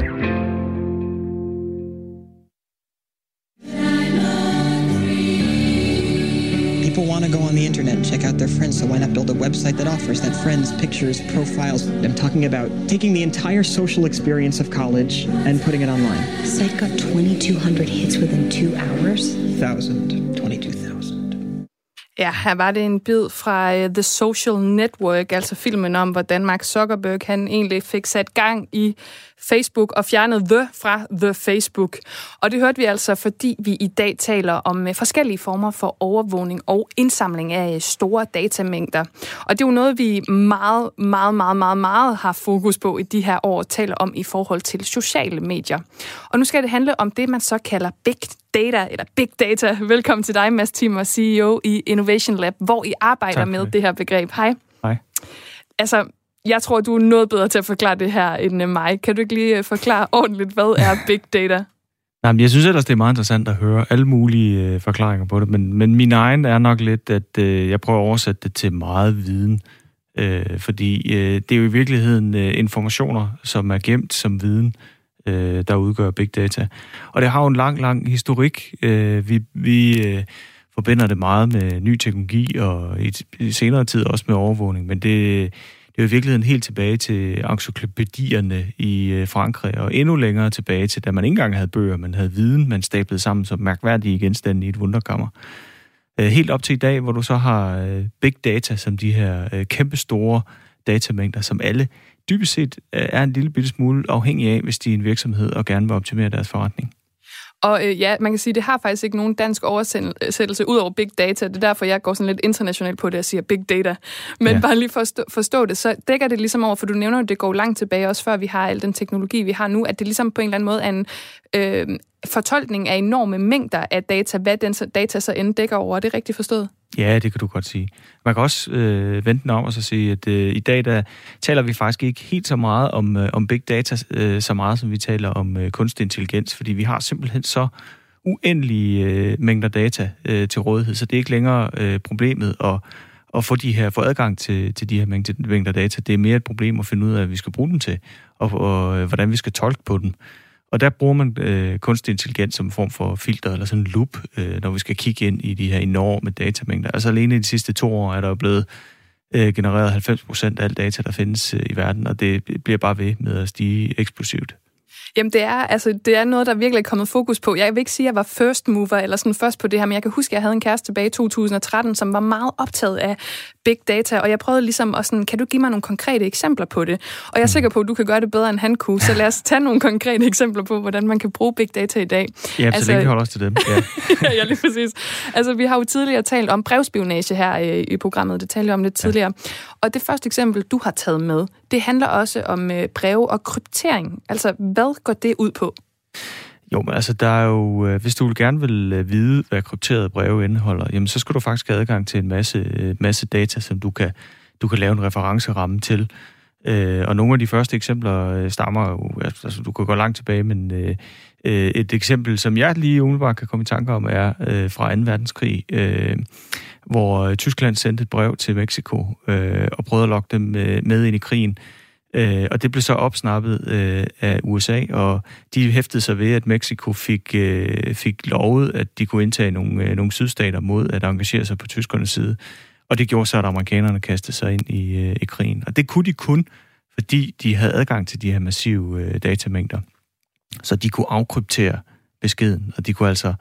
People want to go on the internet and check out their friends, so why not build a website that offers that friends, pictures, profiles? I'm talking about taking the entire social experience of college and putting it online. Site got 2,200 hits within two hours. Thousand, 22,000. Ja, her var det en bid fra uh, The Social Network, altså filmen om, hvordan Mark Zuckerberg han egentlig fik sat gang i Facebook og fjernede The fra The Facebook. Og det hørte vi altså, fordi vi i dag taler om uh, forskellige former for overvågning og indsamling af uh, store datamængder. Og det er jo noget, vi meget, meget, meget, meget, meget har fokus på i de her år, taler om i forhold til sociale medier. Og nu skal det handle om det, man så kalder big data, eller big data. Velkommen til dig, Mads Timmer, CEO i Innovation Lab, hvor I arbejder med det her begreb. Hej. Hej. Altså, jeg tror, du er noget bedre til at forklare det her end øh, mig. Kan du ikke lige øh, forklare ordentligt, hvad er big data? Nej, men jeg synes ellers, det er meget interessant at høre alle mulige øh, forklaringer på det, men, men min egen er nok lidt, at øh, jeg prøver at oversætte det til meget viden. Øh, fordi øh, det er jo i virkeligheden øh, informationer, som er gemt som viden, øh, øh, der udgør big data. Og det har jo en lang, lang historik. Øh, vi vi øh, forbinder det meget med ny teknologi, og i, i senere tid også med overvågning, men det, det er jo i virkeligheden helt tilbage til encyklopædierne i øh, Frankrig, og endnu længere tilbage til, da man ikke engang havde bøger, man havde viden, man stablede sammen som mærkværdige genstande i et wunderkammer. Øh, helt op til i dag, hvor du så har øh, big data, som de her øh, kæmpe store datamængder, som alle dybest set er en lille bitte smule afhængig af, hvis de er en virksomhed og gerne vil optimere deres forretning. Og øh, ja, man kan sige, at det har faktisk ikke nogen dansk oversættelse ud over big data. Det er derfor, jeg går sådan lidt internationalt på det og siger big data. Men ja. bare lige for at forstå, forstå det, så dækker det ligesom over, for du nævner at det går langt tilbage, også før vi har al den teknologi, vi har nu, at det ligesom på en eller anden måde er en øh, fortolkning af enorme mængder af data, hvad den data så end dækker over. Er det rigtigt forstået? Ja, det kan du godt sige. Man kan også øh, vente om og så sige, at øh, i dag der taler vi faktisk ikke helt så meget om, øh, om big data, øh, så meget som vi taler om øh, kunstig intelligens, fordi vi har simpelthen så uendelige øh, mængder data øh, til rådighed, så det er ikke længere øh, problemet at, at få, de her, få adgang til, til de her mængder data. Det er mere et problem at finde ud af, hvad vi skal bruge dem til, og, og og hvordan vi skal tolke på dem. Og der bruger man øh, kunstig intelligens som en form for filter eller sådan en loop, øh, når vi skal kigge ind i de her enorme datamængder. Altså alene i de sidste to år er der jo blevet øh, genereret 90 procent af al data, der findes øh, i verden, og det bliver bare ved med at stige eksplosivt. Jamen det er, altså, det er noget, der virkelig er kommet fokus på. Jeg vil ikke sige, at jeg var first mover eller sådan først på det her, men jeg kan huske, at jeg havde en kæreste tilbage i 2013, som var meget optaget af big data, og jeg prøvede ligesom at sådan, kan du give mig nogle konkrete eksempler på det? Og jeg er sikker på, at du kan gøre det bedre, end han kunne, så lad os tage nogle konkrete eksempler på, hvordan man kan bruge big data i dag. Ja, altså, så længe vi holder os til dem. Ja. ja, lige præcis. Altså, vi har jo tidligere talt om brevspionage her øh, i programmet, det talte jeg om lidt tidligere. Ja. Og det første eksempel, du har taget med, det handler også om øh, breve og kryptering. Altså, hvad går det ud på? Jo, men altså, der er jo, øh, hvis du gerne vil øh, vide, hvad krypterede breve indeholder, jamen, så skal du faktisk have adgang til en masse, øh, masse data, som du kan, du kan lave en referenceramme til. Øh, og nogle af de første eksempler øh, stammer jo, altså, altså du kan gå langt tilbage, men øh, øh, et eksempel, som jeg lige umiddelbart kan komme i tanke om, er øh, fra 2. verdenskrig, øh, hvor øh, Tyskland sendte et brev til Mexico øh, og prøvede at lokke dem med ind i krigen. Øh, Øh, og det blev så opsnappet øh, af USA, og de hæftede sig ved, at Mexico fik, øh, fik lovet, at de kunne indtage nogle, øh, nogle sydstater mod at engagere sig på tyskernes side. Og det gjorde så, at amerikanerne kastede sig ind i, øh, i krigen. Og det kunne de kun, fordi de havde adgang til de her massive øh, datamængder. Så de kunne afkryptere beskeden, og de kunne altså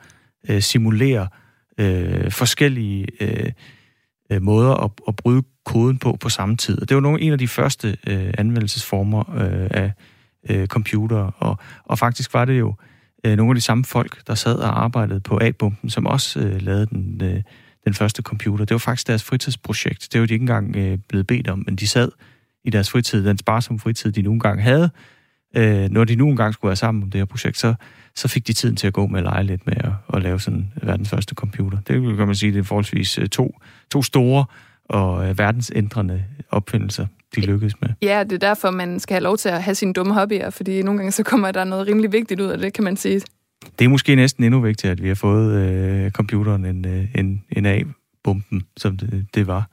øh, simulere øh, forskellige øh, øh måder at, at bryde koden på på samme tid. Og det var nogle, en af de første øh, anvendelsesformer øh, af øh, computer, og, og faktisk var det jo øh, nogle af de samme folk, der sad og arbejdede på A-bomben, som også øh, lavede den, øh, den første computer. Det var faktisk deres fritidsprojekt. Det var de ikke engang øh, blevet bedt om, men de sad i deres fritid, den sparsomme fritid, de nogle gange havde, øh, når de nu engang skulle være sammen om det her projekt, så, så fik de tiden til at gå med at lege lidt med at, at lave sådan verdens første computer. Det kan man sige, det er forholdsvis øh, to, to store og øh, verdensændrende opfindelser, de lykkedes med. Ja, det er derfor, man skal have lov til at have sine dumme hobbyer, fordi nogle gange så kommer der noget rimelig vigtigt ud af det, kan man sige. Det er måske næsten endnu vigtigere, at vi har fået øh, computeren end, øh, end, end A-bomben, som det, det var.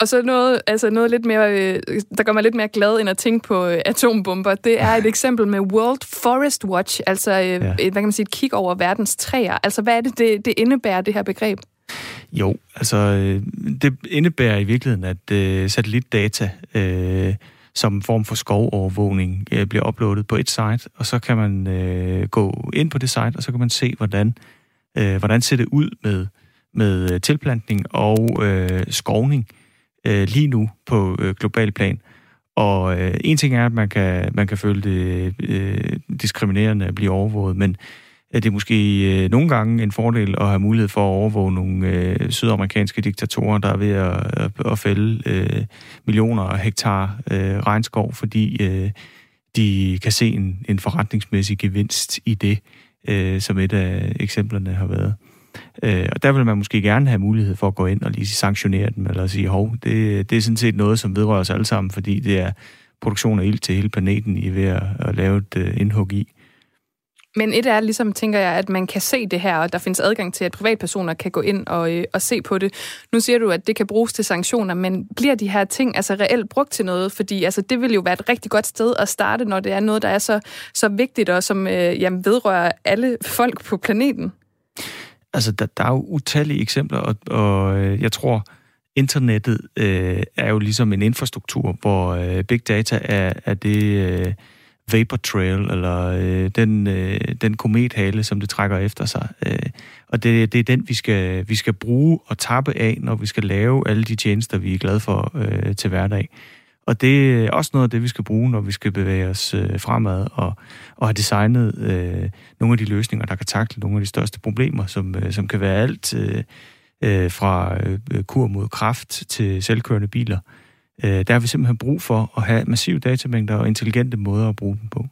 Og så noget, altså noget lidt mere, øh, der gør mig lidt mere glad end at tænke på øh, atombomber. Det er et eksempel med World Forest Watch, altså øh, ja. hvad kan man sige, et kig over verdens træer. Altså hvad er det, det, det indebærer, det her begreb? Jo, altså det indebærer i virkeligheden, at øh, satellitdata øh, som form for skovovervågning øh, bliver uploadet på et site, og så kan man øh, gå ind på det site, og så kan man se, hvordan, øh, hvordan ser det ud med, med tilplantning og øh, skovning øh, lige nu på øh, global plan. Og øh, en ting er, at man kan, man kan føle det øh, diskriminerende at blive overvåget, men øh, det er måske øh, nogle gange en fordel at have mulighed for at overvåge nogle øh, sydamerikanske diktatorer, der er ved at, at, at fælde øh, millioner af hektar øh, regnskov, fordi øh, de kan se en, en forretningsmæssig gevinst i det, øh, som et af eksemplerne har været. Øh, og der vil man måske gerne have mulighed for at gå ind og lige sanktionere dem, eller sige, hov, det, det er sådan set noget, som vedrører os alle sammen, fordi det er produktion af ild til hele planeten, I er ved at, at lave et uh, indhug i. Men et er ligesom, tænker jeg, at man kan se det her, og der findes adgang til, at privatpersoner kan gå ind og, øh, og se på det. Nu siger du, at det kan bruges til sanktioner, men bliver de her ting altså reelt brugt til noget? Fordi altså, det vil jo være et rigtig godt sted at starte, når det er noget, der er så, så vigtigt og som øh, jamen, vedrører alle folk på planeten. Altså, der, der er jo utallige eksempler, og, og øh, jeg tror, internettet øh, er jo ligesom en infrastruktur, hvor øh, big data er, er det øh, vapor trail, eller øh, den, øh, den komethale, som det trækker efter sig. Øh, og det, det er den, vi skal, vi skal bruge og tappe af, når vi skal lave alle de tjenester, vi er glade for øh, til hverdag. Og det er også noget af det, vi skal bruge, når vi skal bevæge os øh, fremad og, og have designet øh, nogle af de løsninger, der kan takle nogle af de største problemer, som, øh, som kan være alt øh, øh fra øh, kur mod kraft til selvkørende biler. Øh, der har vi simpelthen brug for at have massive datamængder og intelligente måder at bruge dem på.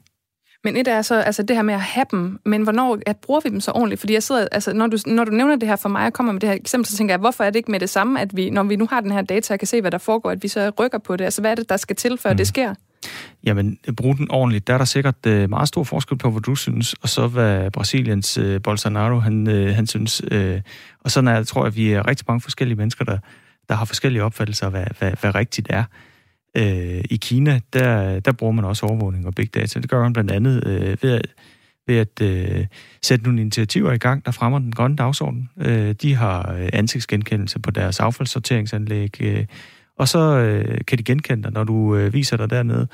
Men et er så altså det her med at have dem, men hvornår at bruger vi dem så ordentligt? Fordi jeg sidder, altså, når, du, når du nævner det her for mig og kommer med det her eksempel, så tænker jeg, hvorfor er det ikke med det samme, at vi, når vi nu har den her data og kan se, hvad der foregår, at vi så rykker på det? Altså hvad er det, der skal til, før mm. det sker? Jamen, brug den ordentligt. Der er der sikkert uh, meget stor forskel på, hvad du synes, og så hvad Brasiliens uh, Bolsonaro, han, uh, han synes. Uh, og sådan er, tror jeg, vi er rigtig mange forskellige mennesker, der, der har forskellige opfattelser af, hvad, hvad, hvad rigtigt er. Øh, I Kina, der, der bruger man også overvågning og big data. Det gør man blandt andet øh, ved at, ved at øh, sætte nogle initiativer i gang, der fremmer den grønne dagsorden. Øh, de har øh, ansigtsgenkendelse på deres affaldssorteringsanlæg, øh, og så øh, kan de genkende dig, når du øh, viser dig dernede.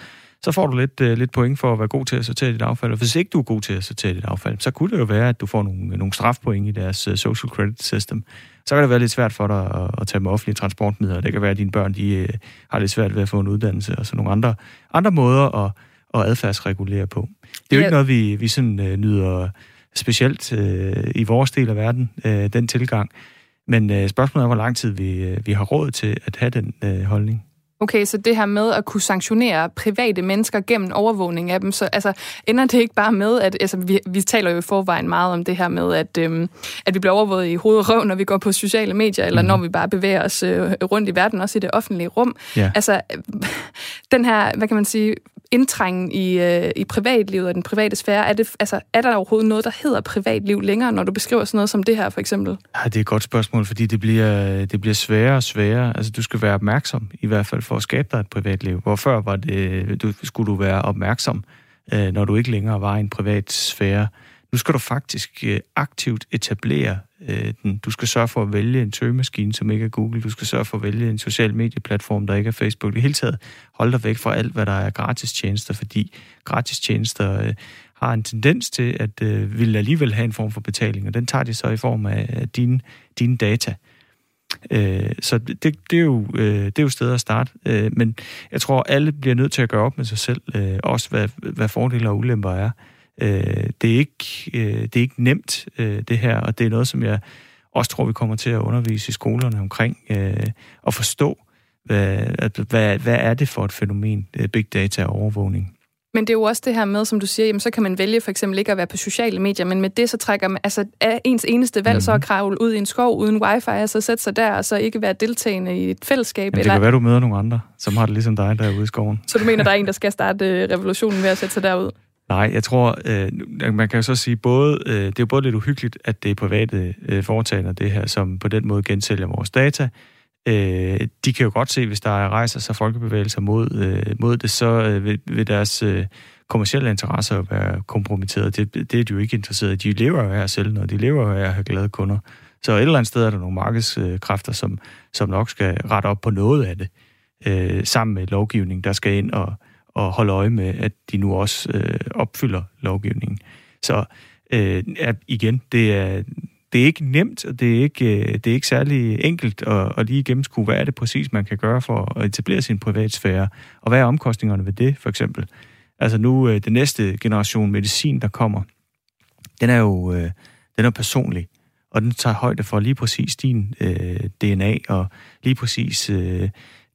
Så får du lidt, øh, lidt point for at være god til at sortere dit affald. Og hvis ikke du er god til at sortere dit affald, så kunne det jo være, at du får nogle, nogle strafpoint i deres øh, social credit system så kan det være lidt svært for dig at, at tage med offentlige transportmidler. Det kan være, at dine børn de, øh, har lidt svært ved at få en uddannelse, og så nogle andre, andre måder at, at adfærdsregulere på. Det er jo ja. ikke noget, vi, vi sådan, uh, nyder specielt uh, i vores del af verden, uh, den tilgang. Men uh, spørgsmålet er, hvor lang tid vi, uh, vi har råd til at have den uh, holdning. Okay, så det her med at kunne sanktionere private mennesker gennem overvågning af dem, så altså, ender det ikke bare med, at altså, vi, vi taler jo i forvejen meget om det her med, at, øhm, at vi bliver overvåget i hoved og røv, når vi går på sociale medier, eller mm. når vi bare bevæger os øh, rundt i verden, også i det offentlige rum. Ja. Altså, den her, hvad kan man sige, indtrængen i, øh, i privatlivet og den private sfære, er, det, altså, er der overhovedet noget, der hedder privatliv længere, når du beskriver sådan noget som det her, for eksempel? Ja, det er et godt spørgsmål, fordi det bliver, det bliver sværere og sværere. Altså, du skal være opmærksom, i hvert fald for at skabe dig et privatliv. Hvor før var det, du, skulle du være opmærksom, øh, når du ikke længere var i en privat sfære. Nu skal du faktisk øh, aktivt etablere øh, den. Du skal sørge for at vælge en søgemaskine, som ikke er Google. Du skal sørge for at vælge en social medieplatform, der ikke er Facebook. I hele taget hold dig væk fra alt, hvad der er gratis tjenester, fordi gratis tjenester øh, har en tendens til at øh, vil alligevel have en form for betaling, og den tager de så i form af dine, dine data. Øh, så det, det, er jo, øh, det er jo stedet at starte. Øh, men jeg tror, alle bliver nødt til at gøre op med sig selv, øh, også hvad, hvad fordele og ulemper er. Øh, det, er ikke, øh, det er ikke nemt, øh, det her, og det er noget, som jeg også tror, vi kommer til at undervise i skolerne omkring, øh, og forstå, hvad, at, hvad, hvad er det for et fænomen, øh, big data og overvågning. Men det er jo også det her med, som du siger, jamen, så kan man vælge for eksempel ikke at være på sociale medier, men med det så trækker man, altså er ens eneste valg mm-hmm. så at mhm. kravle ud i en skov uden wifi, og så sætte sig der, og så ikke være deltagende i et fællesskab. Jamen, det eller... kan være, du møder nogle andre, som har det ligesom dig derude i skoven. Så du mener, der er en, der skal starte øh, revolutionen ved at sætte sig derud? Nej, jeg tror, øh, man kan jo så sige, både, øh, det er jo både lidt uhyggeligt, at det er private øh, foretagende, det her, som på den måde gensælger vores data. Øh, de kan jo godt se, hvis der rejser sig folkebevægelser mod, øh, mod det, så øh, vil, vil deres øh, kommersielle interesser være kompromitteret. Det, det er de jo ikke interesseret i. De lever jo af at sælge noget. De lever jo af at have glade kunder. Så et eller andet sted er der nogle markedskræfter, som, som nok skal rette op på noget af det, øh, sammen med lovgivning, der skal ind og, og holde øje med, at de nu også øh, opfylder lovgivningen. Så øh, igen, det er, det er ikke nemt, og det er ikke, øh, det er ikke særlig enkelt at, at lige gennemskue, hvad er det præcis, man kan gøre for at etablere sin privatsfære, og hvad er omkostningerne ved det, for eksempel. Altså nu, øh, den næste generation medicin, der kommer, den er jo øh, den er personlig, og den tager højde for lige præcis din øh, DNA, og lige præcis øh,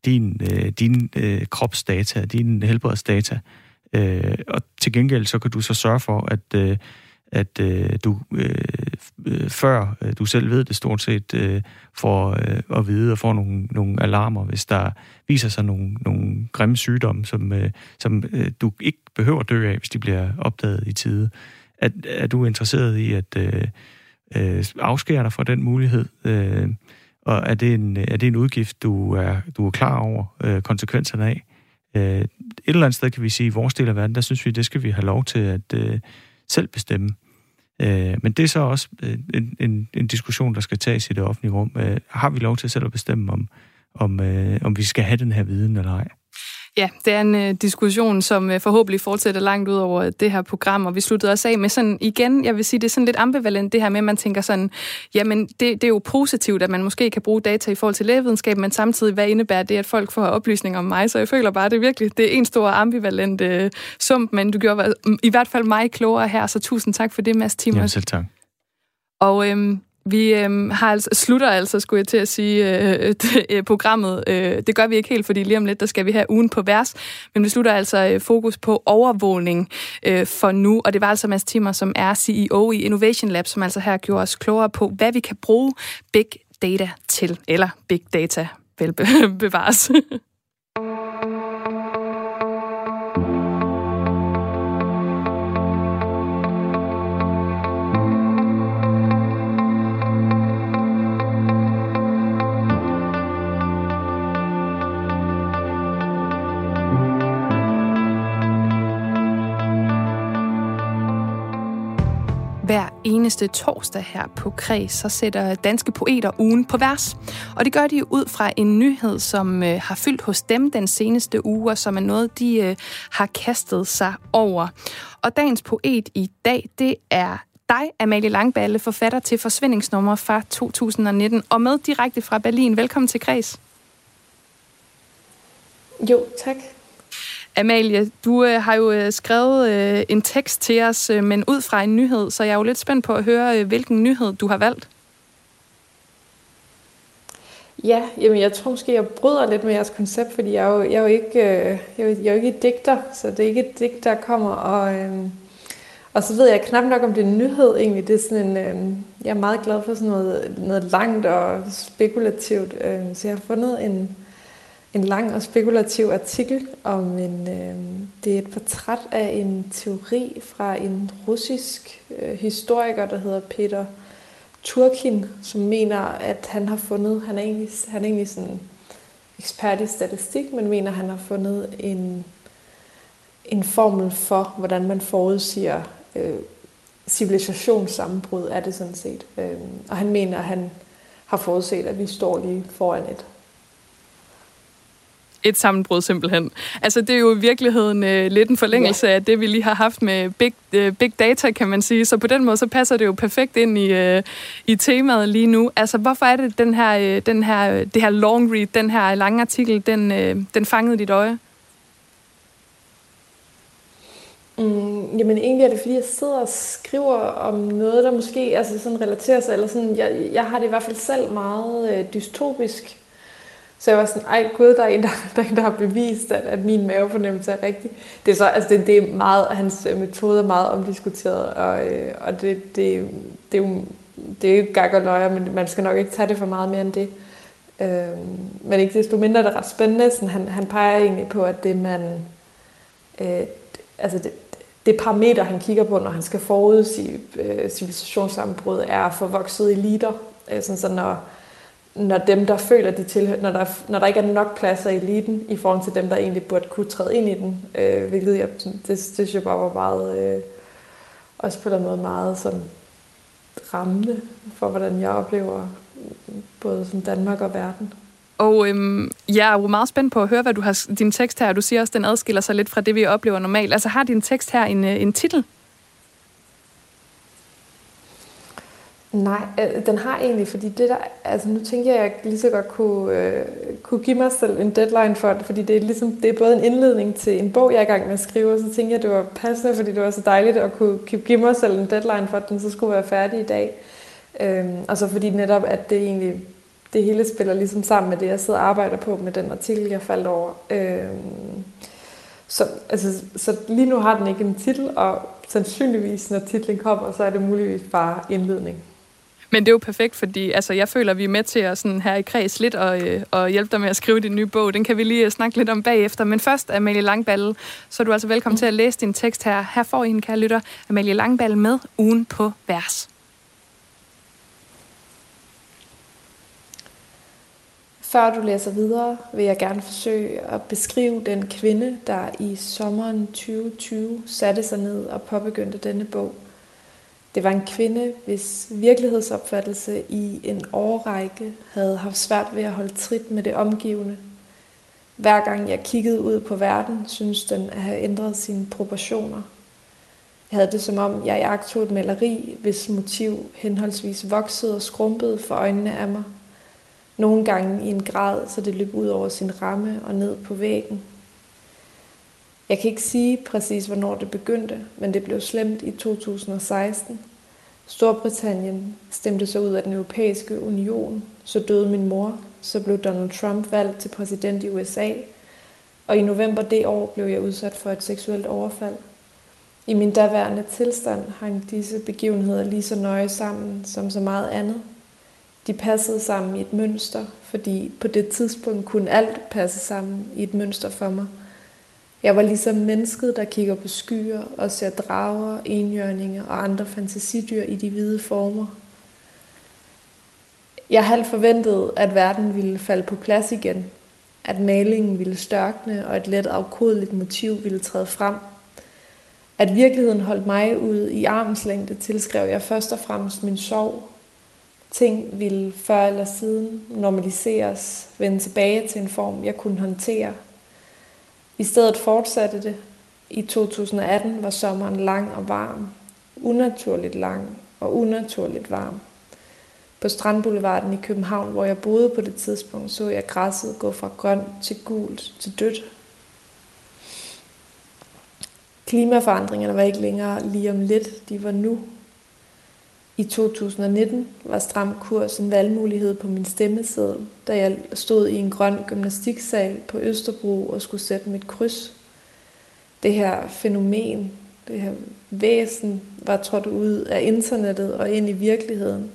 din, øh, din øh, kropsdata, din helbredsdata. Øh, og til gengæld så kan du så sørge for, at, øh, at øh, du øh, øh, før øh, du selv ved det stort set, øh, får øh, at vide og får nogle, nogle alarmer, hvis der viser sig nogle, nogle grimme sygdomme, som, øh, som øh, du ikke behøver at dø af, hvis de bliver opdaget i tide. Er, er du interesseret i at øh, øh, afskære dig fra den mulighed? Øh, og er det en, er det en udgift, du er, du er klar over øh, konsekvenserne af? Øh, et eller andet sted kan vi sige, i vores del af verden, der synes vi, det skal vi have lov til at øh, selv bestemme. Øh, men det er så også øh, en, en, en diskussion, der skal tages i det offentlige rum. Øh, har vi lov til selv at bestemme, om, om, øh, om vi skal have den her viden eller ej? Ja, det er en uh, diskussion, som uh, forhåbentlig fortsætter langt ud over det her program, og vi sluttede også af med sådan, igen, jeg vil sige, det er sådan lidt ambivalent det her med, at man tænker sådan, jamen det, det er jo positivt, at man måske kan bruge data i forhold til lægevidenskab, men samtidig, hvad indebærer det, at folk får oplysninger om mig? Så jeg føler bare, det er virkelig, det er en stor ambivalent uh, sump, men du gjorde i hvert fald mig klogere her, så tusind tak for det, Mads Timmer. Ja, selv tak. Og øhm, vi øh, har altså, slutter altså, skulle jeg til at sige, øh, det, øh, programmet. Øh, det gør vi ikke helt, fordi lige om lidt, der skal vi have ugen på vers. Men vi slutter altså øh, fokus på overvågning øh, for nu. Og det var altså Mads Timmer, som er CEO i Innovation Lab, som altså her gjorde os klogere på, hvad vi kan bruge big data til. Eller big data, vel bevares. Hver eneste torsdag her på Kreds, så sætter danske poeter ugen på vers. Og det gør de ud fra en nyhed, som øh, har fyldt hos dem den seneste uge, og som er noget, de øh, har kastet sig over. Og dagens poet i dag, det er dig, Amalie Langballe, forfatter til Forsvindingsnummer fra 2019, og med direkte fra Berlin. Velkommen til Kreds. Jo, tak. Amalie, du øh, har jo øh, skrevet øh, en tekst til os, øh, men ud fra en nyhed, så jeg er jo lidt spændt på at høre, øh, hvilken nyhed du har valgt. Ja, jamen jeg tror måske, jeg bryder lidt med jeres koncept, fordi jeg er jo, jeg er jo, ikke, øh, jeg er jo, jeg er jo ikke digter, så det er ikke et digt, der kommer. Og, øh, og så ved jeg knap nok, om det er en nyhed egentlig. Det er sådan en, øh, jeg er meget glad for sådan noget, noget langt og spekulativt. øh, så jeg har fundet en, en lang og spekulativ artikel om en, øh, det er et portræt af en teori fra en russisk øh, historiker, der hedder Peter Turkin, som mener, at han har fundet, han er egentlig, han er egentlig sådan ekspert i statistik, men mener, at han har fundet en, en formel for, hvordan man forudsiger øh, civilisationssammenbrud, er det sådan set. Øh, og han mener, at han har forudset, at vi står lige foran et et sammenbrud simpelthen. Altså det er jo i virkeligheden øh, lidt en forlængelse ja. af det, vi lige har haft med big, øh, big data, kan man sige. Så på den måde, så passer det jo perfekt ind i, øh, i temaet lige nu. Altså hvorfor er det, den her, øh, den her, det her long read, den her lange artikel, den, øh, den fangede dit øje? Mm, jamen egentlig er det, fordi jeg sidder og skriver om noget, der måske altså sådan relaterer sig, eller sådan, jeg, jeg har det i hvert fald selv meget øh, dystopisk så jeg var sådan, ej gud, der er en, der, der, er en, der har bevist, at, at min mavefornemmelse er rigtig. Det er så, altså det, det er meget, hans øh, metode er meget omdiskuteret, og, øh, og det, det, det, er jo, det er jo gag og løjer, men man skal nok ikke tage det for meget mere end det. Øh, men ikke desto mindre er det ret spændende. Sådan, han, han peger egentlig på, at det man, øh, altså det, det parameter, han kigger på, når han skal forudsige øh, civilisationssammenbrud, er forvoksede eliter. Øh, sådan, så når, når dem, der føler, de tilhører, når der, når der ikke er nok pladser i eliten, i forhold til dem, der egentlig burde kunne træde ind i den, øh, hvilket jeg, det, det synes jeg bare var meget, øh, også på den måde meget sådan rammende for, hvordan jeg oplever både sådan Danmark og verden. Og øhm, jeg er jo meget spændt på at høre, hvad du har din tekst her. Du siger også, at den adskiller sig lidt fra det, vi oplever normalt. Altså har din tekst her en, øh, en titel? Nej, øh, den har egentlig, fordi det der, altså nu tænker jeg, at jeg lige så godt kunne, øh, kunne give mig selv en deadline for det, fordi det er, ligesom, det er både en indledning til en bog, jeg er i gang med at skrive, og så tænker jeg, at det var passende, fordi det var så dejligt at kunne give mig selv en deadline for, at den så skulle være færdig i dag. Øhm, og så fordi netop, at det egentlig, det hele spiller ligesom sammen med det, jeg sidder og arbejder på med den artikel, jeg faldt over. Øhm, så, altså, så lige nu har den ikke en titel, og sandsynligvis, når titlen kommer, så er det muligvis bare indledning. Men det er jo perfekt, fordi altså, jeg føler, at vi er med til at sådan, her i kreds lidt og, øh, og hjælpe dig med at skrive din nye bog. Den kan vi lige øh, snakke lidt om bagefter. Men først, Amalie Langballe, så er du altså velkommen mm. til at læse din tekst her. Her får I en kære lytter, Amalie Langballe med ugen på vers. Før du læser videre, vil jeg gerne forsøge at beskrive den kvinde, der i sommeren 2020 satte sig ned og påbegyndte denne bog – det var en kvinde, hvis virkelighedsopfattelse i en årrække havde haft svært ved at holde trit med det omgivende. Hver gang jeg kiggede ud på verden, synes den at have ændret sine proportioner. Jeg havde det som om, jeg jagtede et maleri, hvis motiv henholdsvis voksede og skrumpede for øjnene af mig. Nogle gange i en grad, så det løb ud over sin ramme og ned på væggen. Jeg kan ikke sige præcis, hvornår det begyndte, men det blev slemt i 2016. Storbritannien stemte sig ud af den europæiske union, så døde min mor, så blev Donald Trump valgt til præsident i USA, og i november det år blev jeg udsat for et seksuelt overfald. I min daværende tilstand hang disse begivenheder lige så nøje sammen som så meget andet. De passede sammen i et mønster, fordi på det tidspunkt kunne alt passe sammen i et mønster for mig – jeg var ligesom mennesket, der kigger på skyer og ser drager, enhjørninger og andre fantasidyr i de hvide former. Jeg havde forventet, at verden ville falde på plads igen, at malingen ville størkne og et let afkodeligt motiv ville træde frem. At virkeligheden holdt mig ud i armslængde, tilskrev jeg først og fremmest min sorg. Ting ville før eller siden normaliseres, vende tilbage til en form, jeg kunne håndtere – i stedet fortsatte det. I 2018 var sommeren lang og varm. Unaturligt lang og unaturligt varm. På Strandboulevarden i København, hvor jeg boede på det tidspunkt, så jeg græsset gå fra grønt til gult til dødt. Klimaforandringerne var ikke længere lige om lidt, de var nu. I 2019 var stram kurs en valgmulighed på min stemmeseddel, da jeg stod i en grøn gymnastiksal på Østerbro og skulle sætte mit kryds. Det her fænomen, det her væsen, var trådt ud af internettet og ind i virkeligheden.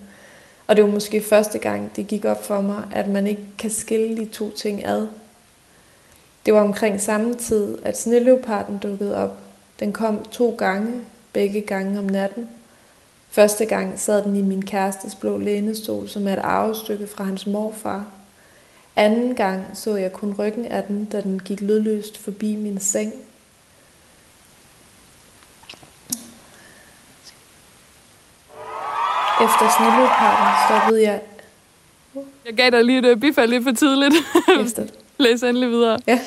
Og det var måske første gang, det gik op for mig, at man ikke kan skille de to ting ad. Det var omkring samme tid, at sneleoparden dukkede op. Den kom to gange, begge gange om natten. Første gang sad den i min kærestes blå lænestol, som er et arvestykke fra hans morfar. Anden gang så jeg kun ryggen af den, da den gik lydløst forbi min seng. Efter snilleoparden stoppede jeg... Jeg gav dig lige et øh, bifald lidt for tidligt. Efter. Læs endelig videre. Ja.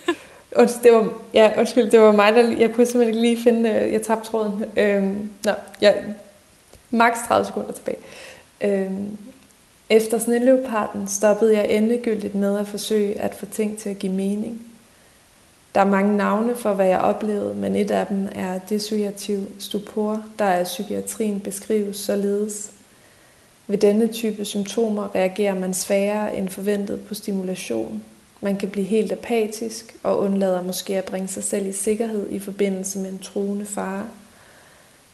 Og det var, ja, undskyld, det var mig, der... Jeg kunne simpelthen ikke lige finde... øh, Jeg tabte tråden. Øhm, nå, jeg, maks 30 sekunder tilbage. Øhm, efter snilleoparden stoppede jeg endegyldigt med at forsøge at få ting til at give mening. Der er mange navne for, hvad jeg oplevede, men et af dem er dissociativ stupor, der af psykiatrien beskrives således. Ved denne type symptomer reagerer man sværere end forventet på stimulation. Man kan blive helt apatisk og undlader måske at bringe sig selv i sikkerhed i forbindelse med en truende fare.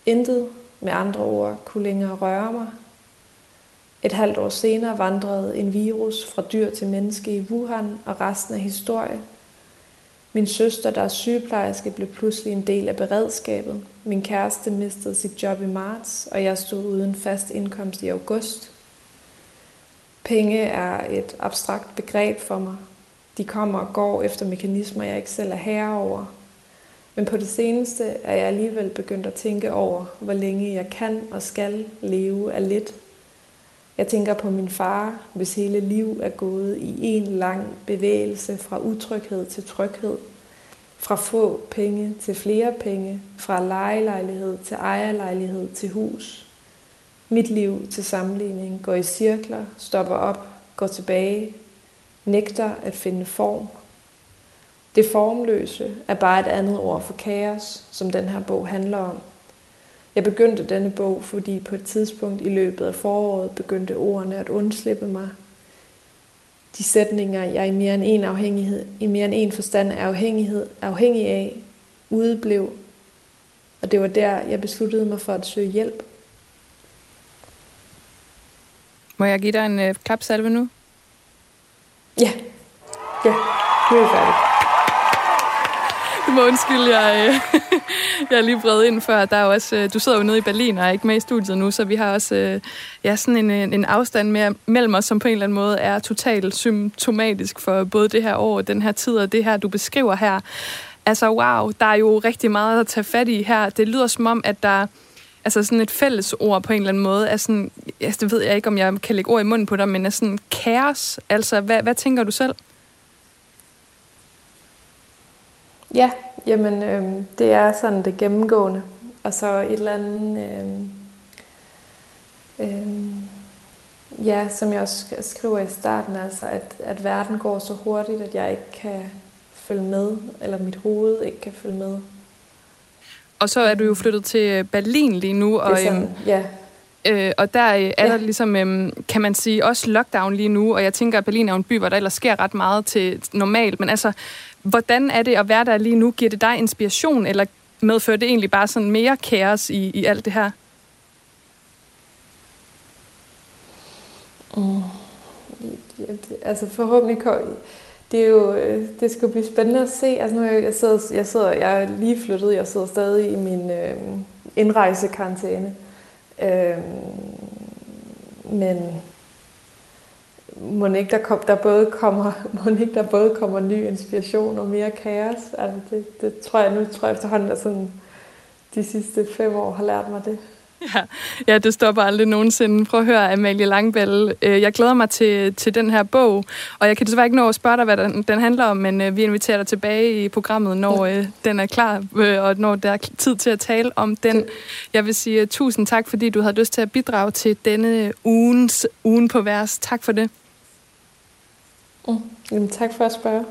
Intet, med andre ord, kunne længere røre mig. Et halvt år senere vandrede en virus fra dyr til menneske i Wuhan, og resten af historie min søster, der er sygeplejerske, blev pludselig en del af beredskabet. Min kæreste mistede sit job i marts, og jeg stod uden fast indkomst i august. Penge er et abstrakt begreb for mig. De kommer og går efter mekanismer, jeg ikke selv er herre over. Men på det seneste er jeg alligevel begyndt at tænke over, hvor længe jeg kan og skal leve af lidt. Jeg tænker på min far, hvis hele liv er gået i en lang bevægelse fra utryghed til tryghed. Fra få penge til flere penge. Fra lejelejlighed til ejerlejlighed til hus. Mit liv til sammenligning går i cirkler, stopper op, går tilbage, nægter at finde form. Det formløse er bare et andet ord for kaos, som den her bog handler om. Jeg begyndte denne bog, fordi på et tidspunkt i løbet af foråret begyndte ordene at undslippe mig. De sætninger, jeg i mere end en afhængighed, i mere end en forstand er afhængighed, afhængig af, udeblev. Og det var der, jeg besluttede mig for at søge hjælp. Må jeg give dig en øh, klapsalve nu? Ja. Ja, nu er vi færdige. Du må undskylde, jeg, øh, jeg er lige bredt ind før. Der er også, øh, du sidder jo nede i Berlin og er ikke med i studiet nu, så vi har også øh, ja, sådan en, en, en afstand mere mellem os, som på en eller anden måde er totalt symptomatisk for både det her år, den her tid og det her, du beskriver her. Altså wow, der er jo rigtig meget at tage fat i her. Det lyder som om, at der altså sådan et fælles ord på en eller anden måde er sådan, altså det ved jeg ikke, om jeg kan lægge ord i munden på dig, men er sådan kaos. Altså, hvad, hvad tænker du selv? Ja, jamen øh, det er sådan det gennemgående. Og så et eller andet, øh, øh, ja, som jeg også skriver i starten, altså at, at verden går så hurtigt, at jeg ikke kan følge med, eller mit hoved ikke kan følge med. Og så er du jo flyttet til Berlin lige nu, og, Det er sådan, ja. øh, og der øh, er der ligesom, øh, kan man sige, også lockdown lige nu, og jeg tænker, at Berlin er en by, hvor der ellers sker ret meget til normalt, men altså, hvordan er det at være der lige nu? Giver det dig inspiration, eller medfører det egentlig bare sådan mere kaos i, i alt det her? Mm. Ja, det, altså forhåbentlig kom, det er jo, øh, det skal blive spændende at se. Altså nu er jeg, jeg sidder, jeg sidder, jeg er lige flyttet, jeg sidder stadig i min øh, indrejsekarantæne. Øh, men må ikke der, kom, der både kommer, må ikke der både kommer ny inspiration og mere kaos. Altså det, det tror jeg nu, tror jeg efterhånden, at sådan, de sidste fem år har lært mig det. Ja, ja, det stopper aldrig nogensinde. Prøv at høre, Amalie Langbæl. Øh, Jeg glæder mig til, til den her bog, og jeg kan desværre ikke nå at spørge dig, hvad den, den handler om, men øh, vi inviterer dig tilbage i programmet, når øh, den er klar, og når der er tid til at tale om den. Jeg vil sige tusind tak, fordi du havde lyst til at bidrage til denne ugens ugen på vers. Tak for det. Mm. Jamen, tak for at spørge.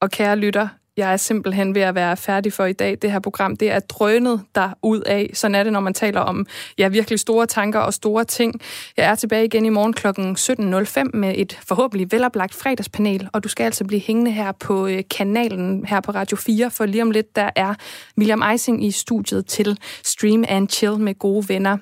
Og kære lytter, jeg er simpelthen ved at være færdig for i dag. Det her program, det er drønet der ud af. Sådan er det, når man taler om ja, virkelig store tanker og store ting. Jeg er tilbage igen i morgen kl. 17.05 med et forhåbentlig veloplagt fredagspanel, og du skal altså blive hængende her på øh, kanalen her på Radio 4, for lige om lidt, der er William Eising i studiet til Stream and Chill med gode venner.